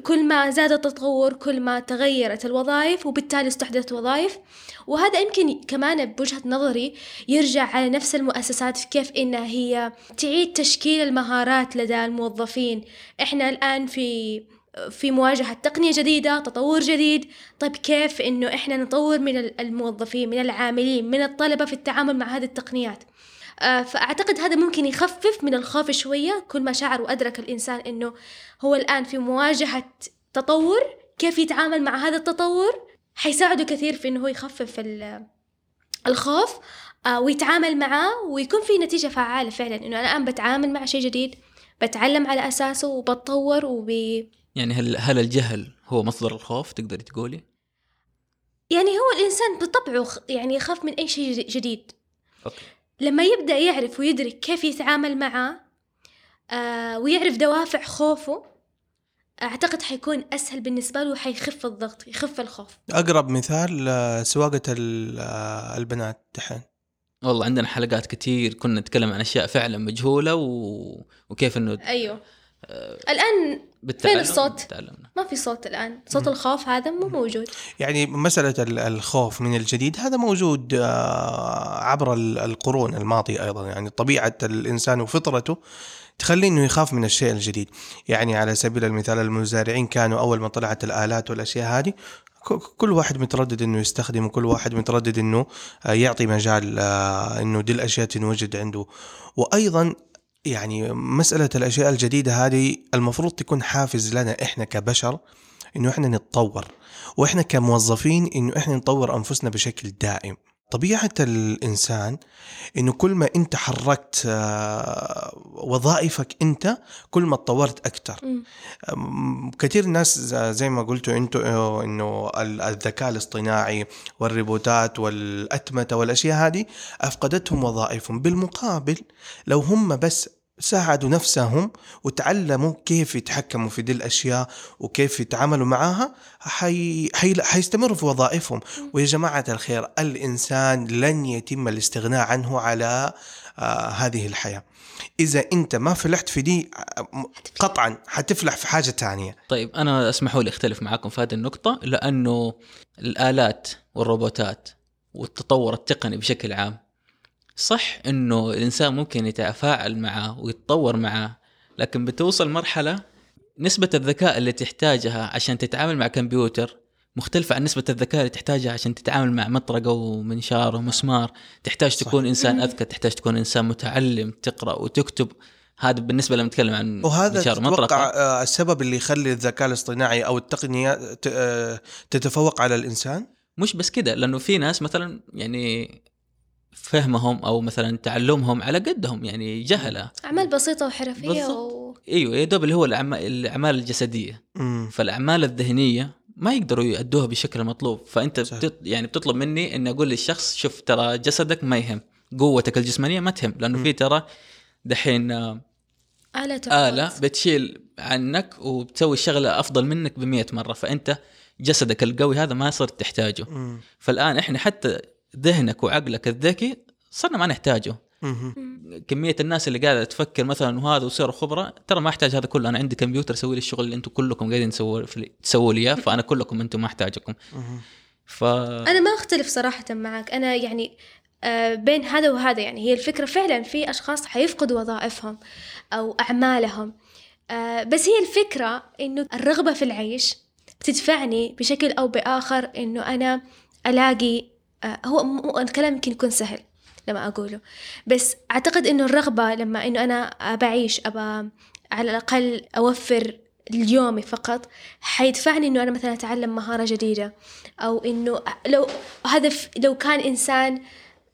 كل ما زاد التطور كل ما تغيرت الوظائف وبالتالي استحدثت وظائف. وهذا يمكن كمان بوجهة نظري يرجع على نفس المؤسسات في كيف إنها هي تعيد تشكيل المهارات لدى الموظفين. إحنا الآن في في مواجهة تقنية جديدة تطور جديد. طيب كيف إنه إحنا نطور من الموظفين من العاملين من الطلبة في التعامل مع هذه التقنيات؟ فأعتقد هذا ممكن يخفف من الخوف شوية كل ما شعر وأدرك الإنسان إنه هو الآن في مواجهة تطور كيف يتعامل مع هذا التطور حيساعده كثير في إنه هو يخفف الخوف آه، ويتعامل معاه ويكون في نتيجة فعالة فعلا إنه أنا الآن بتعامل مع شيء جديد بتعلم على أساسه وبتطور وبي يعني هل هل الجهل هو مصدر الخوف تقدري تقولي؟ يعني هو الإنسان بطبعه يعني يخاف من أي شيء جديد أوكي. لما يبدأ يعرف ويدرك كيف يتعامل معاه آه ويعرف دوافع خوفه أعتقد حيكون أسهل بالنسبة له وحيخف الضغط يخف الخوف. أقرب مثال آه، سواقة ال- آه، البنات دحين. والله عندنا حلقات كتير كنا نتكلم عن أشياء فعلا مجهولة و... وكيف إنه أيوه. الآن بالتعلم الصوت؟ تعلمنا ما في صوت الآن. صوت الخوف هذا مو موجود. يعني مسألة ال- الخوف من الجديد هذا موجود آه، عبر ال- القرون الماضية أيضا. يعني طبيعة الإنسان وفطرته تخليه إنه يخاف من الشيء الجديد. يعني على سبيل المثال المزارعين كانوا أول ما طلعت الآلات والأشياء هذه كل واحد متردد إنه يستخدم وكل واحد متردد إنه آه، يعطي مجال آه، إنه دي الأشياء تنوجد عنده. وأيضا يعني مسألة الأشياء الجديدة هذه المفروض تكون حافز لنا إحنا كبشر إنه إحنا نتطور وإحنا كموظفين إنه إحنا نطور أنفسنا بشكل دائم. طبيعة الإنسان إنه كل ما أنت حركت آه، وظائفك أنت كل ما تطورت أكثر كثير ناس زي ما قلتوا أنتوا آه، ال- الذكاء الاصطناعي والريبوتات والأتمتة والأشياء هذه أفقدتهم وظائفهم. بالمقابل لو هم بس ساعدوا نفسهم وتعلموا كيف يتحكموا في دي الأشياء وكيف يتعاملوا معاها حي... حي... حيستمروا في وظائفهم. ويا جماعة الخير الإنسان لن يتم الاستغناء عنه على آه هذه الحياة. إذا أنت ما فلحت في دي قطعا حتفلح في حاجة تانية. طيب أنا أسمحوا لي أختلف معاكم في هذه النقطة لأنه الآلات والروبوتات والتطور التقني بشكل عام صح إنه الإنسان ممكن يتفاعل معه ويتطور معه لكن بتوصل مرحلة نسبة الذكاء اللي تحتاجها عشان تتعامل مع كمبيوتر مختلفة عن نسبة الذكاء اللي تحتاجها عشان تتعامل مع مطرقة ومنشار ومسمار. تحتاج صح. تكون إنسان أذكى تحتاج تكون إنسان متعلم تقرأ وتكتب. هذا بالنسبة لما نتكلم عن وهذا ومطرقة. آه، السبب اللي يخلي الذكاء الاصطناعي أو التقنيه ت- آه، تتفوق على الإنسان؟ مش بس كده لأنه في ناس مثلا يعني فهمهم أو مثلا تعلمهم على قدهم يعني جهلة أعمال بسيطة وحرفية بالضبط. و... أيوه يا دوب اللي هو الأعمال الجسدية مم. فالأعمال الذهنية ما يقدروا يأدوها بالشكل المطلوب فأنت صحيح. بتط... يعني بتطلب مني إني أقول للشخص شوف ترى جسدك ما يهم قوتك الجسمانية ما تهم لأنه في ترى دحين آه، آلة آلة بتشيل عنك وبتسوي الشغلة أفضل منك بمية مرة فأنت جسدك القوي هذا ما صرت تحتاجه مم. فالآن إحنا حتى ذهنك وعقلك الذكي صرنا ما نحتاجه. كمية الناس اللي قاعدة تفكر مثلا وهذا وصيروا خبراء ترى ما أحتاج هذا كله. أنا عندي كمبيوتر يسوي لي الشغل اللي أنتم كلكم قاعدين تسووا تسووا لي إياه فأنا كلكم أنتم ما أحتاجكم. ف أنا ما أختلف صراحة معك. أنا يعني آه، بين هذا وهذا يعني هي الفكرة فعلا في أشخاص حيفقدوا وظائفهم أو أعمالهم. آه، بس هي الفكرة إنه الرغبة في العيش بتدفعني بشكل أو بآخر إنه أنا ألاقي هو مو- الكلام يمكن يكون سهل لما أقوله. بس أعتقد إنه الرغبة لما إنه أنا بعيش أبى على الأقل أوفر اليومي فقط حيدفعني إنه أنا مثلا أتعلم مهارة جديدة أو إنه لو هذا ف- لو كان إنسان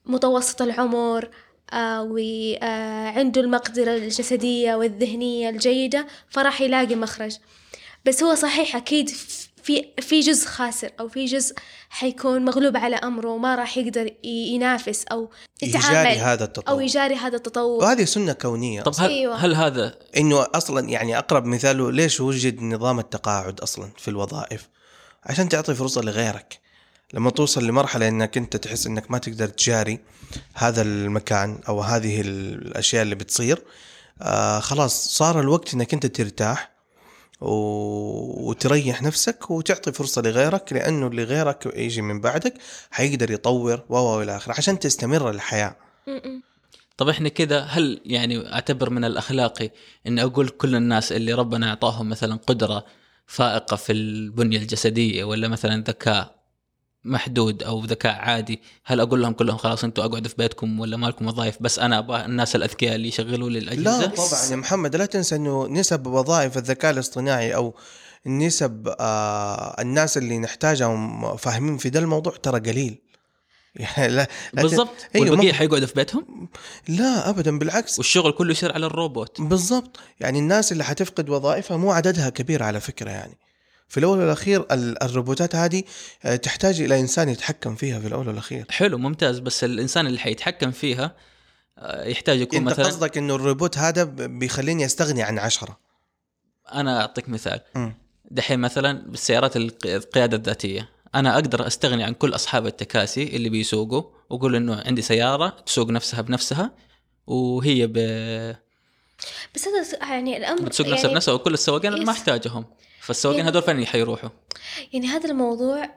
متوسط العمر آه وعنده المقدرة الجسدية والذهنية الجيدة فراح يلاقي مخرج. بس هو صحيح أكيد في في جزء خاسر أو في جزء حيكون مغلوب على أمره وما راح يقدر ينافس أو يجاري يتعامل هذا أو التطور يجاري هذا التطور وهذه سنة كونية طب هل, أيوة. هل هذا إنه أصلا يعني أقرب مثاله ليش وجد نظام التقاعد أصلا في الوظائف عشان تعطي فرصة لغيرك لما توصل لمرحلة إنك أنت تحس إنك ما تقدر تجاري هذا المكان أو هذه الأشياء اللي بتصير آه خلاص صار الوقت إنك أنت ترتاح. وتريح نفسك وتعطي فرصة لغيرك لأنه اللي غيرك يجي من بعدك حيقدر يطور و و إلى آخره عشان تستمر الحياة. طب إحنا كده هل يعني أعتبر من الاخلاقي اني أقول كل الناس اللي ربنا أعطاهم مثلا قدرة فائقة في البنية الجسدية ولا مثلا ذكاء محدود أو ذكاء عادي. هل أقول لهم كلهم خلاص أنتم اقعدوا في بيتكم ولا مالكم وظائف؟ بس أنا أبغى الناس الأذكياء اللي يشغلوا لي لا الاجهزه طبعا يا محمد لا تنسى إنه نسب وظائف الذكاء الاصطناعي أو نسب آه الناس اللي نحتاجهم فاهمين في ده الموضوع ترى قليل. يعني لا لا ت- بالضبط أيوة، والبقية حيقعدوا في بيتهم؟ لا ابدا بالعكس. والشغل كله يصير على الروبوت. بالضبط. يعني الناس اللي حتفقد وظائفها مو عددها كبير على فكرة يعني. في الأول والأخير ال- الروبوتات هذه آه، تحتاج إلى إنسان يتحكم فيها في الأول والأخير. حلو ممتاز. بس الإنسان اللي حيتحكم فيها آه، يحتاج يكون أنت مثلا قصدك إنه الروبوت هذا بيخليني أستغني عن عشرة. أنا أعطيك مثال. دحين مثلا بالسيارات الق- القيادة الذاتية أنا أقدر أستغني عن كل أصحاب التكاسي اللي بيسوقوا وأقول إنه عندي سيارة تسوق نفسها بنفسها وهي ب... بس هذا يعني الأمر بتسوق نفسها يعني, بنفسها وكل السواقين ما. أحتاجهم. فالسواقين يعني- هذول فين حيروحوا؟ يعني هذا الموضوع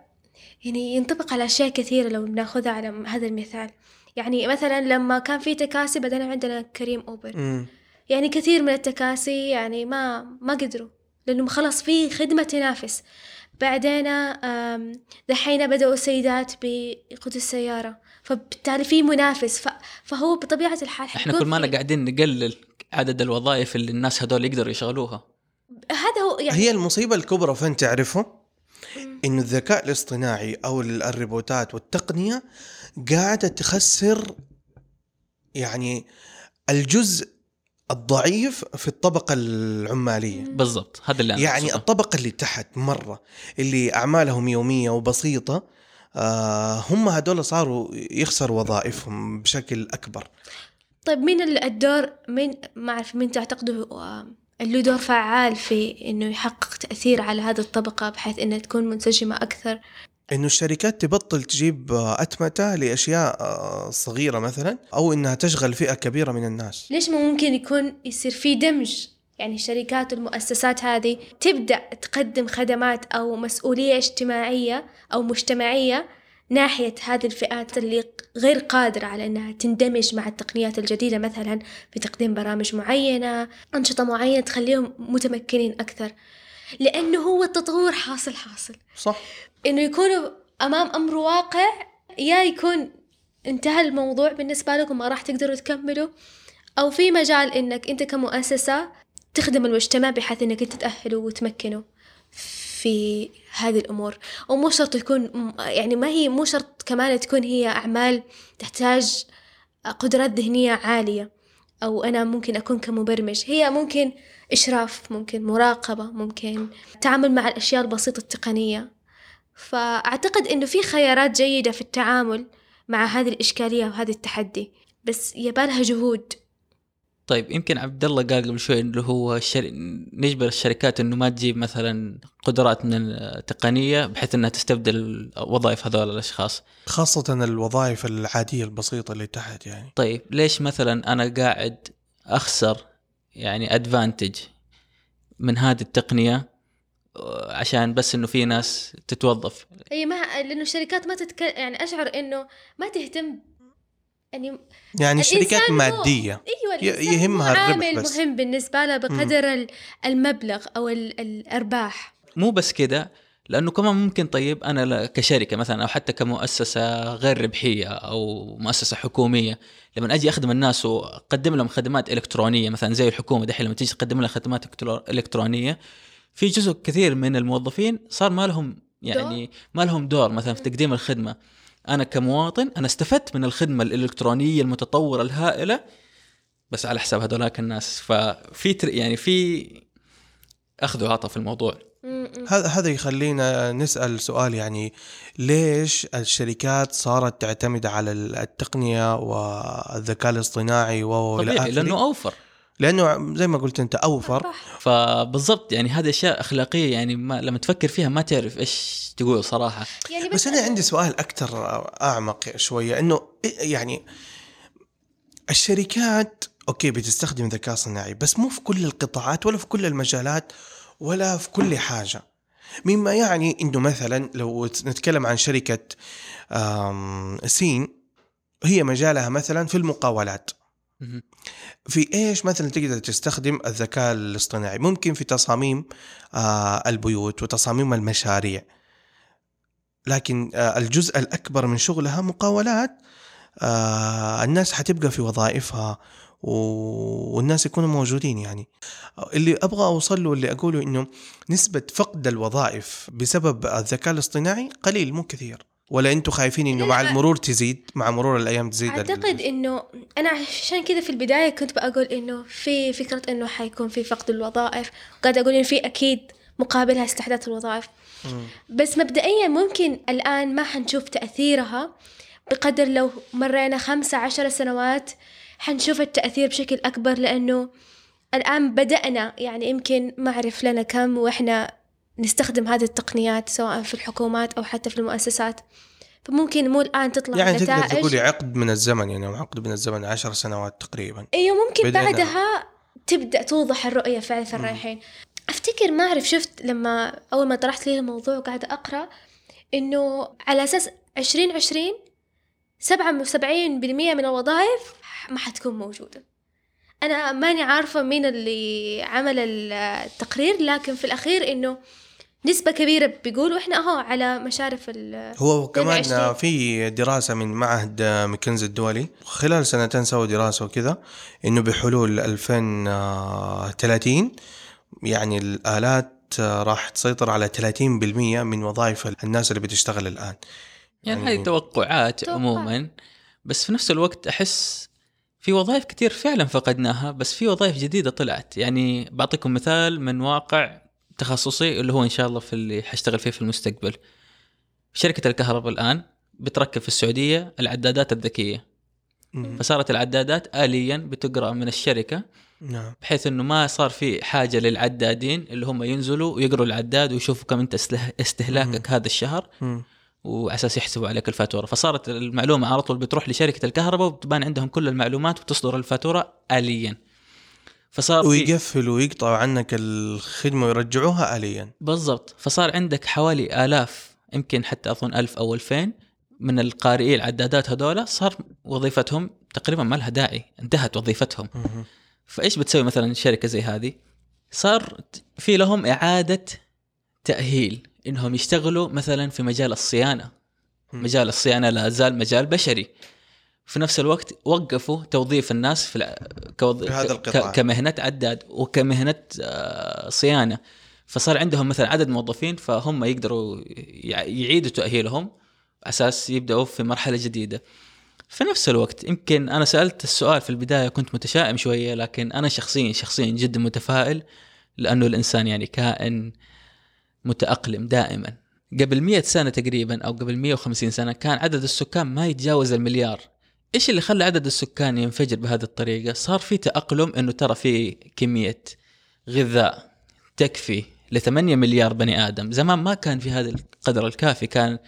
يعني ينطبق على أشياء كثيرة لو بناخذها على م- هذا المثال يعني مثلا لما كان في تكاسي بعدين عندنا كريم أوبر مم. يعني كثير من التكاسي يعني ما ما قدروا لأنه خلاص في خدمة تنافس بعدين دحين بدأوا السيدات بيقودوا السيارة فبالتالي في منافس. فهو بطبيعة الحال إحنا كل ما قاعدين نقلل عدد الوظائف اللي الناس هذول يقدروا يشغلوها هذا هو يعني هي المصيبة الكبرى فين تعرفه؟ إنه الذكاء الاصطناعي أو ال- الروبوتات والتقنية قاعدة تخسر يعني الجزء الضعيف في الطبقة العمالية. بالضبط. هذا اللي أنا يعني أقصده. الطبقة اللي تحت مرة اللي أعمالهم يومية وبسيطة آه هم هدول صاروا يخسروا وظائفهم بشكل أكبر. طيب مين ال- الدور؟ مين ما أعرف مين تعتقدوا آه، له دور فعال في إنه يحقق تأثير على هذه الطبقة بحيث إنها تكون منسجمة أكثر. إنه الشركات تبطل تجيب أتمتة لأشياء آه، صغيرة مثلا أو إنها تشغل فئة كبيرة من الناس. ليش ما ممكن يكون يصير في دمج؟ يعني الشركات والمؤسسات هذه تبدأ تقدم خدمات أو مسؤولية اجتماعية أو مجتمعية ناحية هذه الفئات اللي غير قادرة على أنها تندمج مع التقنيات الجديدة مثلا بتقديم برامج معينة أنشطة معينة تخليهم متمكنين أكثر لأنه هو التطور حاصل حاصل. صح. إنه يكونوا أمام أمر واقع يا يكون انتهى الموضوع بالنسبة لكم ما راح تقدروا تكملوا أو في مجال إنك أنت كمؤسسة تخدم المجتمع بحيث إنك أنت تاهله وتمكنه في هذه الأمور. ومو شرط يكون يعني ما هي مو شرط كمان تكون هي أعمال تحتاج قدرات ذهنية عالية أو أنا ممكن أكون كمبرمج. هي ممكن إشراف ممكن مراقبة ممكن تعامل مع الأشياء البسيطة التقنية. فأعتقد إنه في خيارات جيدة في التعامل مع هذه الإشكالية وهذا التحدي. بس يبالها جهود. طيب يمكن عبد الله قال قبل شوي اللي هو الشر... نجبر الشركات إنه ما تجيب مثلا قدرات من التقنية بحيث إنها تستبدل وظائف هذول الأشخاص. خاصة الوظائف العادية البسيطة اللي تحت يعني. طيب ليش مثلا أنا قاعد أخسر يعني ادفانتج من هذه التقنية عشان بس إنه في ناس تتوظف؟ أي ما لأنه الشركات ما تتك... يعني أشعر إنه ما تهتم يعني يعني الشركات مادية. أيوة يهمها هو الربح عامل بس. مهم بالنسبة له بقدر ال- المبلغ أو ال- الأرباح. مو بس كده لأنه كمان ممكن طيب أنا ل- كشركة مثلا أو حتى كمؤسسة غير ربحية أو مؤسسة حكومية لما أجي أخدم الناس وأقدم لهم خدمات إلكترونية مثلا زي الحكومة دحين لما تيجي تقدم لها خدمات إلكترو- إلكترونية في جزء كثير من الموظفين صار ما لهم يعني ما لهم دور مثلا في تقديم الخدمة. أنا كمواطن أنا استفدت من الخدمة الإلكترونية المتطورة الهائلة بس على حساب هذولاك الناس ففي تر- يعني في أخذ وعطى في الموضوع. هذا هذا يخلينا نسأل سؤال يعني ليش الشركات صارت تعتمد على التقنية والذكاء الاصطناعي و إلى طبيعي آخره؟ لأنه أوفر لأنه زي ما قلت أنت أوفر. فبالضبط يعني هذه أشياء أخلاقية يعني ما لما تفكر فيها ما تعرف إيش تقول صراحة يعني بس أنا عندي سؤال أكثر أعمق شوية إنه يعني الشركات أوكي بتستخدم ذكاء صناعي بس مو في كل القطاعات ولا في كل المجالات ولا في كل حاجة مما يعني إنه مثلا لو نتكلم عن شركة سين هي مجالها مثلا في المقاولات. في إيش مثلا تقدر تستخدم الذكاء الاصطناعي؟ ممكن في تصاميم آه البيوت وتصاميم المشاريع. لكن آه الجزء الأكبر من شغلها مقاولات. آه الناس حتبقى في وظائفها والناس يكونوا موجودين يعني. اللي أبغى أوصل له اللي أقوله إنه نسبة فقد الوظائف بسبب الذكاء الاصطناعي قليل مو كثير. ولا أنتم خايفين انه مع. المرور تزيد مع مرور الأيام تزيد أعتقد إنه أنا عشان كذا في البداية كنت بقول إنه في فكرة إنه حيكون في فقد الوظائف وقاعده أقول إنه في أكيد مقابلها استحداث الوظائف. بس مبدئيا ممكن الآن ما حنشوف تأثيرها بقدر لو مرينا خمسة عشر سنوات حنشوف التأثير بشكل أكبر لأنه الآن بدأنا يعني يمكن ما أعرف لنا كم وإحنا نستخدم هذه التقنيات سواء في الحكومات أو حتى في المؤسسات. فممكن مو الآن تطلع يعني تقدر نتائج. تقولي عقد من الزمن يعني عقد من الزمن عشر سنوات تقريبا. أيوه ممكن. بعدها تبدأ توضح الرؤية فعلا في الرايحين أفتكر ما أعرف شفت لما أول ما طرحت لي الموضوع وقاعدة أقرأ إنه على أساس 2020 77% من الوظائف ما حتكون موجودة. أنا ماني عارفة مين اللي عمل التقرير لكن في الأخير إنه نسبة كبيرة بيقولوا إحنا أهو على مشارف ال هو كمان 22. في دراسة من معهد ماكنزي الدولي خلال سنتين سووا دراسة وكذا إنه بحلول 2030 يعني الآلات راح تسيطر على 30% من وظائف الناس اللي بتشتغل الآن يعني يعني- هذه توقعات توقع. عموما بس في نفس الوقت أحس في وظائف كثير فعلا فقدناها بس في وظائف جديدة طلعت يعني بعطيكم مثال من واقع تخصصي اللي هو إن شاء الله في اللي حاشتغل فيه في المستقبل. شركة الكهرباء الآن بتركب في السعودية العدادات الذكية. مم. فصارت العدادات آليا بتقرأ من الشركة نعم. بحيث إنه ما صار في حاجة للعدادين اللي هم ينزلوا ويقروا العداد ويشوفوا كم أنت استهلاكك هذا الشهر. وعلى أساس يحسبوا عليك الفاتورة. فصارت المعلومة على طول بتروح لشركة الكهرباء وبتبان عندهم كل المعلومات وتصدر الفاتورة اليا. فصار في ويقفلوا ويقطعوا عنك الخدمة ويرجعوها آليا بالضبط فصار عندك حوالي آلاف يمكن حتى أظن ألف أو ألفين من القارئي العدادات هذولا صار وظيفتهم تقريبا ما لها داعي انتهت وظيفتهم. فإيش بتسوي مثلا شركة زي هذه؟ صار في لهم إعادة تأهيل إنهم يشتغلوا مثلا في مجال الصيانة. مجال الصيانة لا زال مجال بشري في نفس الوقت وقفوا توظيف الناس في. كوظ... هذا القطاع. كمهنة عداد وكمهنة آه، صيانة فصار عندهم مثلا عدد موظفين فهم يقدروا يع- يعيدوا تأهيلهم أساس يبدأوا في مرحلة جديدة في نفس الوقت يمكن أنا سألت السؤال في البداية كنت متشائم شوية لكن أنا شخصيا شخصيا جدا متفائل لأنه الإنسان يعني كائن متأقلم دائما قبل 100 سنة تقريبا أو قبل 150 سنة كان عدد السكان ما يتجاوز المليار إيش اللي خلى عدد السكان ينفجر بهذه الطريقة؟ صار في تأقلم إنه ترى في كمية غذاء تكفي ل 8 مليار بني آدم. زمان ما كان في هذا القدر الكافي. كان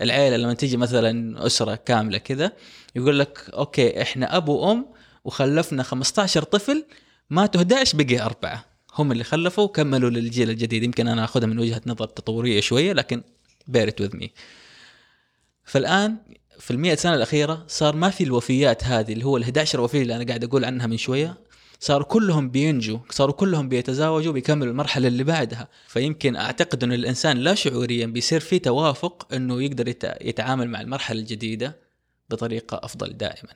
العيلة لما تيجي مثلا أسرة كاملة كذا يقول لك أوكي إحنا ابو وأم وخلفنا 15 طفل ماتوا 11 بقي أربعة. هم اللي خلفوا وكملوا للجيل الجديد. يمكن أنا آخذها من وجهة نظر تطوريه شوية لكن بيرت وذ مي فالآن في المئة سنة الأخيرة صار ما في الوفيات هذه اللي هو ال 11 وفية اللي أنا قاعد أقول عنها من شوية. صاروا كلهم بينجوا صاروا كلهم بيتزاوجوا بيكملوا المرحلة اللي بعدها. فيمكن أعتقد إنه الإنسان لا شعوريا بيصير في توافق إنه يقدر يت- يتعامل مع المرحلة الجديدة بطريقة أفضل دائما.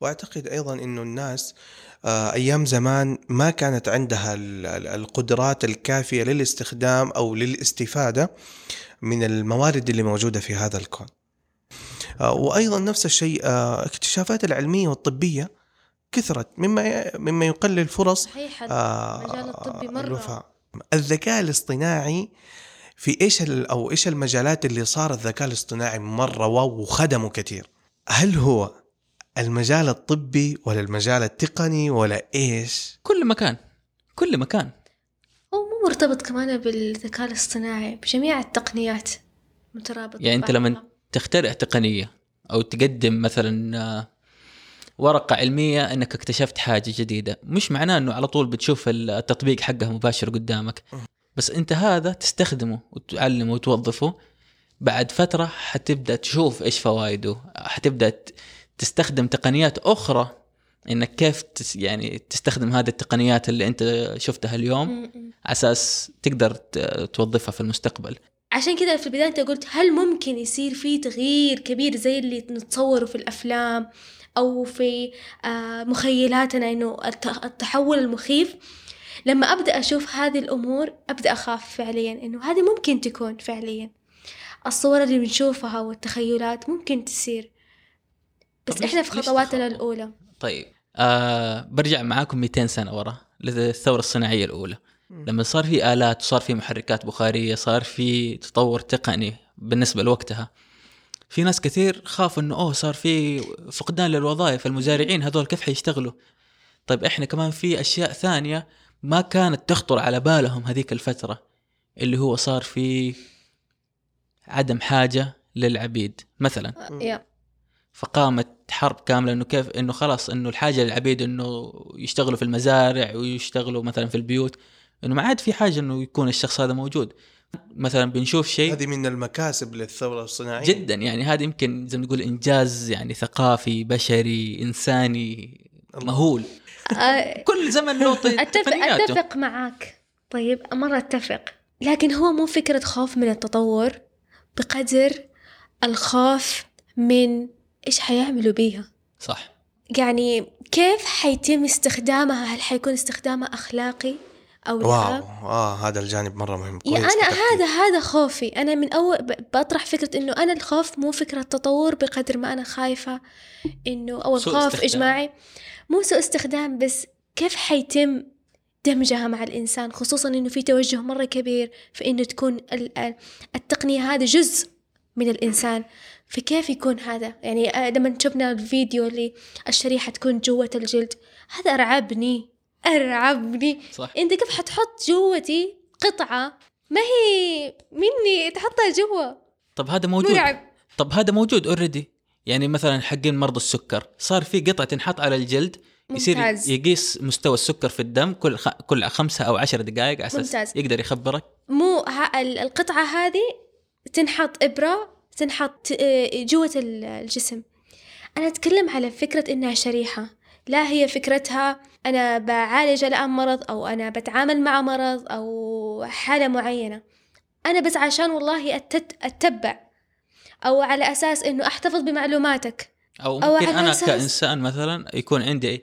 وأعتقد أيضا إنه الناس آه، أيام زمان ما كانت عندها ال- ال- القدرات الكافية للاستخدام أو للاستفادة من الموارد اللي موجودة في هذا الكون. وأيضا نفس الشيء آه، اكتشافات العلمية والطبية كثرت مما مما يقلل فرص صحيح آه، المجال الطبي الوفاة. الذكاء الاصطناعي في إيش ال- أو إيش المجالات اللي صار الذكاء الاصطناعي مرة واو وخدمه كثير هل هو المجال الطبي ولا المجال التقني ولا إيش كل مكان كل مكان هو مو مرتبط كمان بالذكاء الاصطناعي بجميع التقنيات مترابط يعني أنت ببعضها. لما تخترع تقنية أو تقدم مثلا آه، ورقة علمية إنك اكتشفت حاجة جديدة. مش معناه إنه على طول بتشوف التطبيق حقها مباشر قدامك. بس أنت هذا تستخدمه وتعلمه وتوظفه. بعد فترة حتبدأ تشوف إيش فوائده. حتبدأ تستخدم تقنيات أخرى إنك كيف تس يعني تستخدم هذه التقنيات اللي أنت شفتها اليوم. على أساس تقدر توظفها في المستقبل. عشان كذا في البداية أنت قلت هل ممكن يصير في تغيير كبير زي اللي نتصوره في الأفلام أو في آه، مخيلاتنا إنه الت- التحول المخيف؟ لما أبدأ أشوف هذه الأمور أبدأ أخاف فعليا إنه هذه ممكن تكون فعليا. الصور اللي بنشوفها والتخيلات ممكن تصير. بس إحنا في خطواتنا؟ الأولى. طيب آه برجع معاكم 200 سنة ورا للثورة الصناعية الأولى. لما صار في آلات صار في محركات بخارية صار في تطور تقني بالنسبة لوقتها في ناس كثير خافوا إنه أوه صار في فقدان للوظائف المزارعين هذول كيف حيشتغلوا؟ طيب إحنا كمان في أشياء ثانية ما كانت تخطر على بالهم هذيك الفترة اللي هو صار في عدم حاجة للعبيد مثلا. يا. فقامت حرب كاملة إنه كيف إنه خلاص إنه الحاجة للعبيد إنه يشتغلوا في المزارع ويشتغلوا مثلا في البيوت. إنه ما عاد في حاجة إنه يكون الشخص هذا موجود. مثلا بنشوف شيء هذه من المكاسب للثورة الصناعية. جدا يعني هذا يمكن زي ما نقول إنجاز يعني ثقافي بشري إنساني. مهول. آه، كل زمن له تقنياته أتفق معاك. طيب مرة أتفق. لكن هو مو فكرة خوف من التطور بقدر الخوف من إيش حيعملوا بيها. صح. يعني كيف حيتم استخدامها؟ هل حيكون استخدامها أخلاقي أو لا. واو. آه هذا الجانب مرة مهم. يا كويس أنا كتبتي. هذا هذا خوفي. أنا من أول ب- بطرح فكرة إنه أنا الخوف مو فكرة تطور بقدر ما أنا خايفة إنه أو سوء الخوف. إجماعي. مو سوء استخدام بس كيف حيتم دمجها مع الإنسان؟ خصوصا إنه في توجه مرة كبير في إنه تكون ال- ال- التقنية هذا جزء من الإنسان. فكيف يكون هذا؟ يعني آه، لما شفنا الفيديو اللي الشريحة تكون جوة الجلد هذا أرعبني أرعبني. صح. أنت كيف حتحط جوتي قطعة؟ ما هي مني تحطها جوا. طب هذا موجود. مرعب. طب هذا موجود اوريدي يعني مثلا حقين مرضى السكر. صار في قطعة تنحط على الجلد يصير ممتاز. يقيس مستوى السكر في الدم كل خ... كل خمسة أو عشر دقائق على أساس ممتاز. يقدر يخبرك. مو ها ال- القطعة هذه تنحط إبرة تنحط آه، جوة ال- الجسم. أنا أتكلم على فكرة إنها شريحة. لا هي فكرتها أنا بعالج الآن مرض أو أنا بتعامل مع مرض أو حالة معينة. أنا بس عشان والله أتت- أتبع. أو على أساس إنه أحتفظ بمعلوماتك. أو أو ممكن أنا أساس- كإنسان مثلا يكون عندي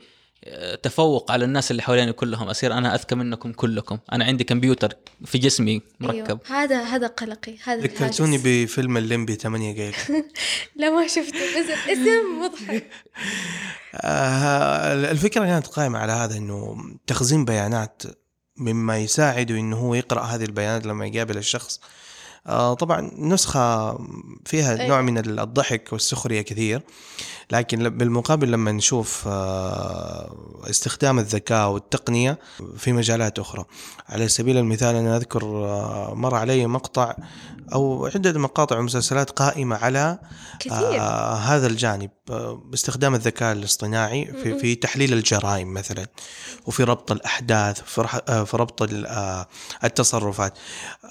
تفوق على الناس اللي حواليني كلهم. أصير أنا أذكى منكم كلكم. أنا عندي كمبيوتر في جسمي مركب. أيوه. هذا هذا قلقي. هذا ذكرتوني. بفيلم الليمبي 8 جيجا. لا ما شفته بس الاسم مضحك. آه، الفكرة كانت قائمة على هذا إنه تخزين بيانات مما يساعده إنه هو يقرأ هذه البيانات لما يقابل الشخص. آه، طبعا نسخة فيها أي. نوع من الضحك والسخرية كثير لكن بالمقابل لما نشوف آه، استخدام الذكاء والتقنية في مجالات أخرى على سبيل المثال أنا أذكر آه، مر علي مقطع أو عدة مقاطع ومسلسلات قائمة على كثير آه هذا الجانب آه باستخدام الذكاء الاصطناعي في. في تحليل الجرائم مثلا وفي ربط الأحداث في, آه ربط ال- آه التصرفات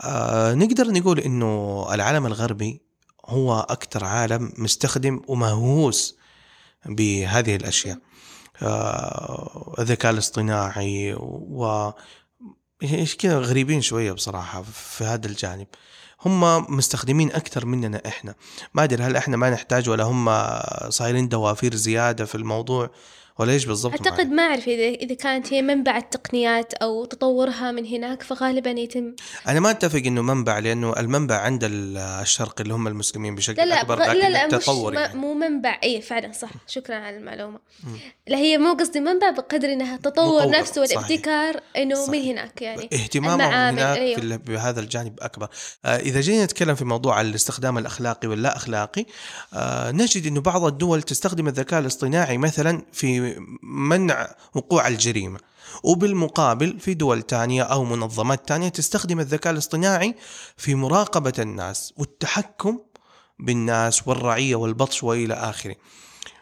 آه نقدر نقول إنه العالم الغربي هو أكثر عالم مستخدم ومهووس بهذه الأشياء. آه الذكاء الاصطناعي و إيش كذا غريبين شوية بصراحة في هذا الجانب. هم مستخدمين أكثر مننا إحنا. ما أدري هل إحنا ما نحتاج ولا هم صايرين دوافير زيادة في الموضوع. ولا إيش بالضبط أعتقد ما أعرف إذا إذا كانت هي منبع التقنيات أو تطورها من هناك فغالبا يتم أنا ما أتفق إنه منبع لأنه المنبع عند ال- الشرق اللي هم المسلمين بشكل لا لا أكبر. لكن لا لا مش التطور ما... يعني. مو منبع اي فعلا صح شكرا على المعلومة. لا هي مو قصدي منبع بقدر إنها تطور مطور، نفسه. والابتكار إنه من. هناك يعني اهتمامهم هناك أيوه. بهذا الجانب أكبر آه إذا جينا نتكلم في موضوع الاستخدام الأخلاقي واللا أخلاقي آه نجد إنه بعض الدول تستخدم الذكاء الاصطناعي مثلا في منع وقوع الجريمة. وبالمقابل في دول تانية أو منظمات تانية تستخدم الذكاء الاصطناعي في مراقبة الناس والتحكم بالناس والرعية والبطش وإلى آخره.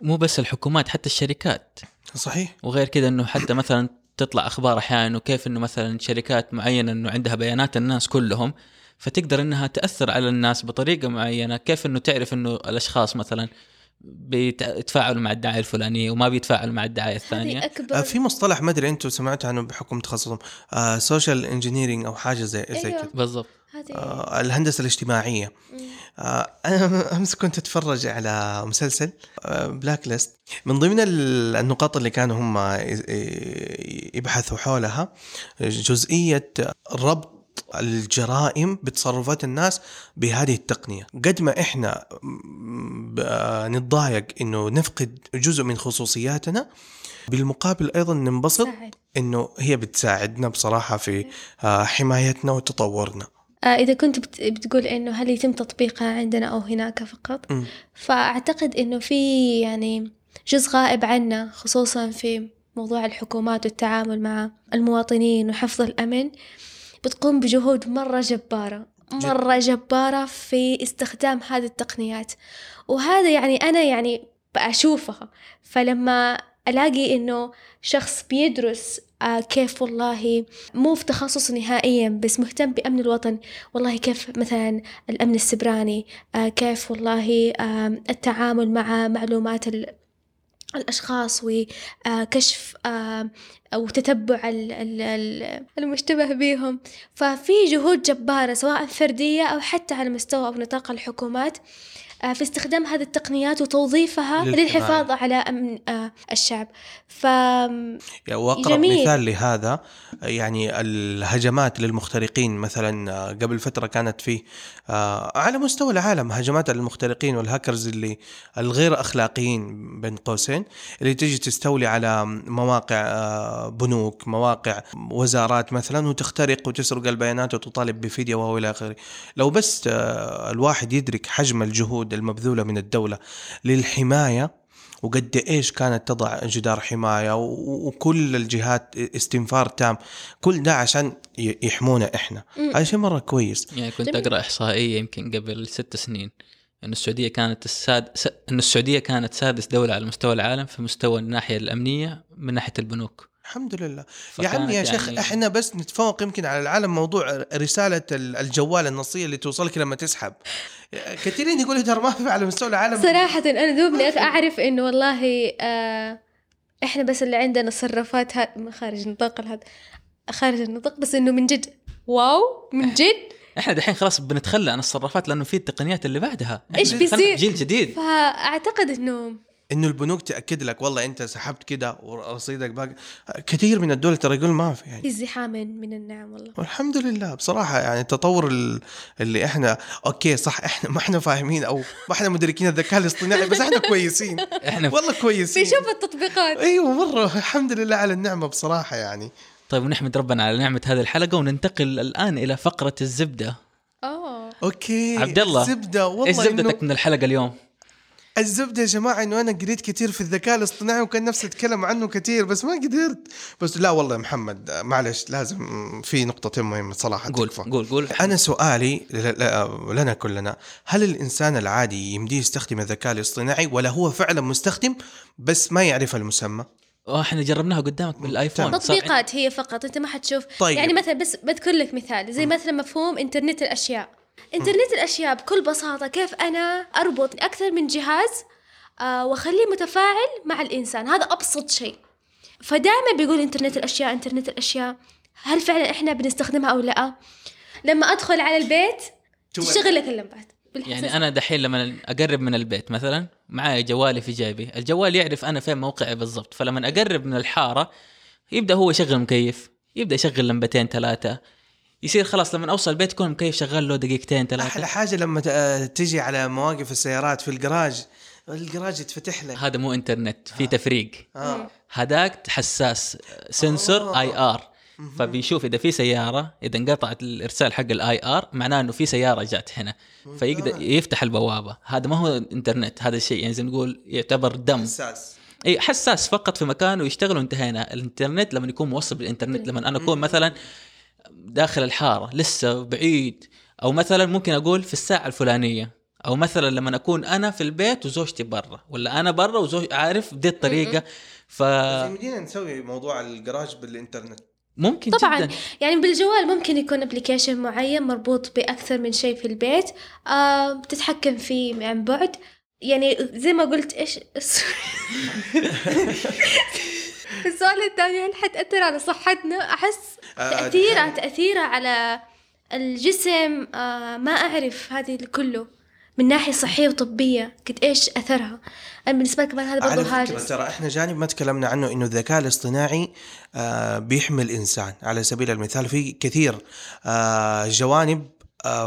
مو بس الحكومات حتى الشركات. صحيح. وغير كذا إنه حتى مثلا تطلع أخبار أحيانا إنه كيف إنه مثلا شركات معينة إنه عندها بيانات الناس كلهم فتقدر إنها تأثر على الناس بطريقة معينة. كيف إنه تعرف إنه الأشخاص مثلا بيتفاعلوا مع الدعايه الفلانيه وما بيتفاعلوا مع الدعايه الثانية هذه آه، في مصطلح ما أدري أنتم سمعتوا عنه بحكم تخصصكم social engineering أو حاجة زي زي أيوة. كذا. بالضبط. هذه آه، الهندسة الاجتماعية. آه، أنا أمس كنت أتفرج على مسلسل Blacklist من ضمن ال- النقاط اللي كانوا هم ي- يبحثوا حولها جزئية ربط الجرائم بتصرفات الناس بهذه التقنية قد ما إحنا م- ب- نتضايق إنه نفقد جزء من خصوصياتنا بالمقابل أيضا ننبسط. إنه هي بتساعدنا بصراحة في آه، حمايتنا وتطورنا آه، إذا كنت بت- بتقول إنه هل يتم تطبيقها عندنا أو هناك فقط مم. فأعتقد إنه في يعني جزء غائب عنا خصوصا في موضوع الحكومات والتعامل مع المواطنين وحفظ الأمن بتقوم بجهود مرة جبارة مرة جبارة في استخدام هذه التقنيات. وهذا يعني أنا يعني بأشوفها. فلما ألاقي إنه شخص بيدرس آه كيف والله مو في تخصص نهائيا بس مهتم بأمن الوطن والله كيف مثلا الأمن السبراني آه كيف والله آه التعامل مع معلومات الأشخاص وكشف آه وتتبع ال- ال- ال- المشتبه بهم ففي جهود جبارة سواء فردية أو حتى على مستوى أو نطاق الحكومات آه، في استخدام هذه التقنيات وتوظيفها. للحفاظ على أمن آه، الشعب ف وأقرب جميل. مثال لهذا يعني الهجمات للمخترقين مثلا آه، قبل فترة كانت في آه، على مستوى العالم هجمات المخترقين والهاكرز اللي الغير أخلاقيين بين قوسين اللي تجي تستولي على مواقع آه، بنوك مواقع وزارات مثلا وتخترق وتسرق البيانات وتطالب بفديه وهو إلى آخره. لو بس آه، الواحد يدرك حجم الجهود المبذولة من الدولة للحماية وقد إيش كانت تضع جدار حماية وكل الجهات استنفار تام كل ده عشان يحمونا إحنا. هذا شيء مرة كويس يعني كنت. أقرأ إحصائية يمكن قبل ست سنين انه السعودية كانت الساد س... انه السعودية كانت سادس دولة على مستوى العالم في مستوى الناحية الأمنية من ناحية البنوك الحمد لله. يا عمي يا شيخ يعني- إحنا بس نتفوق يمكن على العالم موضوع رسالة ال- الجوال النصية اللي توصلك لما تسحب. كثيرين يقولوا ترى ما في على مستوى العالم. صراحة أنا دوبني أعرف إنه والله آه إحنا بس اللي عندنا صرافات ها خارج نطاق هذا خارج النطاق بس إنه من جد. wow! من جد؟ إحنا دحين خلاص بنتخلى عن الصرافات لأنه في التقنيات اللي بعدها. دخلنا بيصير؟ جيل جديد. فأعتقد إنه إنه البنوك تأكد لك والله أنت سحبت كده ورصيدك باقي. كثير من الدول ترى يقول ما في يعني. في ازدحام من النعم والله. والحمد لله. بصراحة يعني التطور ال- اللي إحنا okay صح إحنا ما إحنا فاهمين أو ما إحنا مدركين الذكاء الاصطناعي بس إحنا كويسين. إحنا والله كويسين. بنشوف التطبيقات. أيوه مرة الحمد لله على النعمة بصراحة يعني. طيب ونحمد ربنا على نعمة هذه الحلقة وننتقل الآن إلى فقرة الزبدة. آه. أوكي. عبد الله، الزبدة والله إيش إنه زبدتك من الحلقة اليوم؟ الزبدة يا جماعة إنه أنا قريت كثير في الذكاء الاصطناعي وكان نفسي اتكلم عنه كثير بس ما قدرت. بس لا والله يا محمد معلش لازم في نقطتين مهمة صراحة. قول تكفى. قول قول. أنا سؤالي لنا كلنا هل الإنسان العادي يمديه يستخدم الذكاء الاصطناعي ولا هو فعلا مستخدم بس ما يعرف المسمى؟ إحنا جربناها قدامك بالآيفون تطبيقات هي فقط أنت ما حتشوف. طيب. يعني مثلا بس بذكر لك مثال زي مثلا مفهوم إنترنت الأشياء. انترنت الأشياء بكل بساطة كيف أنا أربط أكثر من جهاز آه وأخليه متفاعل مع الإنسان. هذا أبسط شيء. فدائما بيقول انترنت الأشياء انترنت الأشياء. هل فعلا إحنا بنستخدمها أو لا؟ لما أدخل على البيت تشتغل لك اللمبات. يعني أنا دحين لما أقرب من البيت مثلا معي جوالي في جيبي. الجوال يعرف أنا فين موقعي بالضبط. فلما أقرب من الحارة يبدأ هو يشغل مكيف يبدأ يشغل لمبتين ثلاثة. يصير خلاص لما أوصل البيت يكون المكيف شغال له دقيقتين ثلاثة. حاجة لما ت- آه، تجي على مواقف السيارات في الجراج الجراج يتفتح لك. هذا مو إنترنت في تفريق. آه. هذاك حساس sensor آه. IR. فبيشوف إذا في سيارة إذا انقطعت الإرسال حق ال IR معناه إنه في سيارة جات هنا. فيقدر يفتح البوابة. هذا ما هو إنترنت هذا الشيء. يعني زي ما نقول يعتبر دم. حساس. إي حساس فقط في مكان ويشتغل وانتهينا. الإنترنت لما يكون موصل بالإنترنت لما أنا أكون مثلا داخل الحارة لسه بعيد. أو مثلا ممكن أقول في الساعة الفلانية. أو مثلا لما أكون أنا في البيت وزوجتي برا ولا أنا برا وزوج عارف دي الطريقة. ف يمدينا نسوي موضوع الجراج بالإنترنت. ممكن طبعاً. جدا. يعني بالجوال ممكن يكون ابلكيشن معين مربوط بأكثر من شيء في البيت. آه بتتحكم فيه عن بعد. يعني زي ما قلت إيش؟ السؤال الثاني هل حتأثر على صحتنا؟ أحس آه، تأثيرها تأثيرها على الجسم. آه ما أعرف هذه كله من ناحية صحية وطبية قد إيش أثرها. أنا بالنسبة لي كمان هذا على فكرة هاجس ترى إحنا جانب ما تكلمنا عنه إنه الذكاء الاصطناعي آه بيحمي الإنسان على سبيل المثال في كثير آه جوانب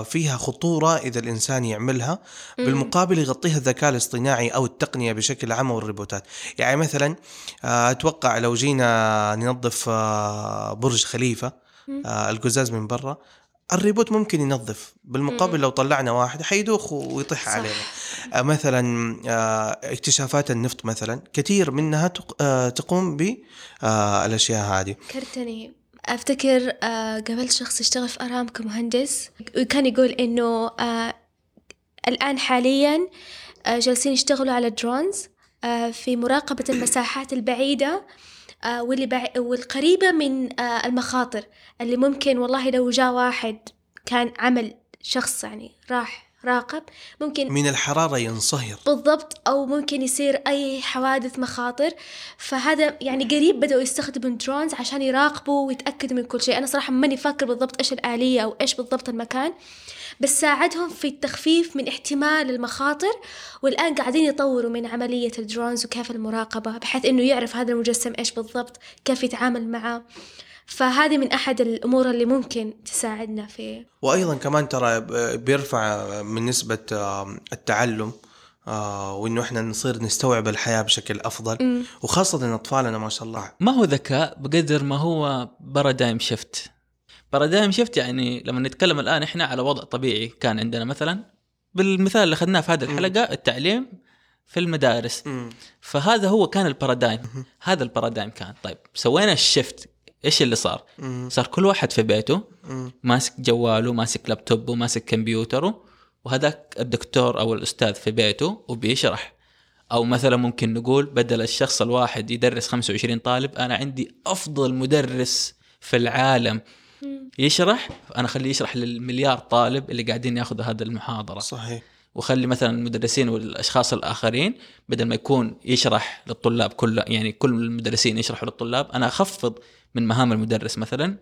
فيها خطورة إذا الإنسان يعملها بالمقابل يغطيها الذكاء الاصطناعي أو التقنية بشكل عام والروبوتات يعني مثلا آه أتوقع لو جينا ننظف آه برج خليفة آه القزاز من برا الريبوت ممكن ينظف. بالمقابل لو طلعنا واحد حيدوخ ويطيح صح. علينا. آه، مثلا آه، اكتشافات النفط مثلا كثير منها تق- آه، تقوم بالاشياء هذه. ذكرتني أفتكر آه قابلت شخص يشتغل في ارام كمهندس. وكان يقول إنه آه الآن حاليا آه جالسين يشتغلوا على درونز في مراقبة المساحات البعيدة واللي بع... والقريبة من المخاطر اللي ممكن والله لو جاء واحد كان عمل شخص يعني راح راقب ممكن من الحرارة ينصهر. بالضبط أو ممكن يصير أي حوادث مخاطر. فهذا يعني قريب بدأوا يستخدموا drones عشان يراقبوا ويتأكدوا من كل شيء. أنا صراحة ماني فاكر بالضبط إيش الآلية أو إيش بالضبط المكان بس ساعدهم في التخفيف من احتمال المخاطر والآن قاعدين يطوروا من عملية ال drones وكيف المراقبة بحيث إنه يعرف هذا المجسم إيش بالضبط كيف يتعامل معه. فهذه من أحد الأمور اللي ممكن تساعدنا في وأيضا كمان ترى بيرفع من نسبة التعلم آه، وإنه إحنا نصير نستوعب الحياة بشكل أفضل. وخاصة أطفالنا ما شاء الله. ما هو ذكاء بقدر ما هو paradigm shift paradigm shift يعني لما نتكلم الآن إحنا على وضع طبيعي كان عندنا مثلا. بالمثال اللي أخذناه في هذه الحلقة التعليم في المدارس. مم. فهذا هو كان ال paradigm هذا ال paradigm كان. طيب سوينا ال shift إيش اللي صار؟ مم. صار كل واحد في بيته مم. ماسك جواله ماسك لابتوبه ماسك كمبيوتره وهذاك الدكتور أو الأستاذ في بيته وبيشرح أو مثلا ممكن نقول بدل الشخص الواحد يدرس 25 طالب أنا عندي أفضل مدرس في العالم يشرح أنا أخليه يشرح للمليار طالب اللي قاعدين ياخذوا هذه المحاضرة صحيح وخلي مثلا المدرسين والأشخاص الآخرين بدل ما يكون يشرح للطلاب كل يعني كل المدرسين يشرحوا للطلاب أنا أخفض من مهام المدرس مثلا.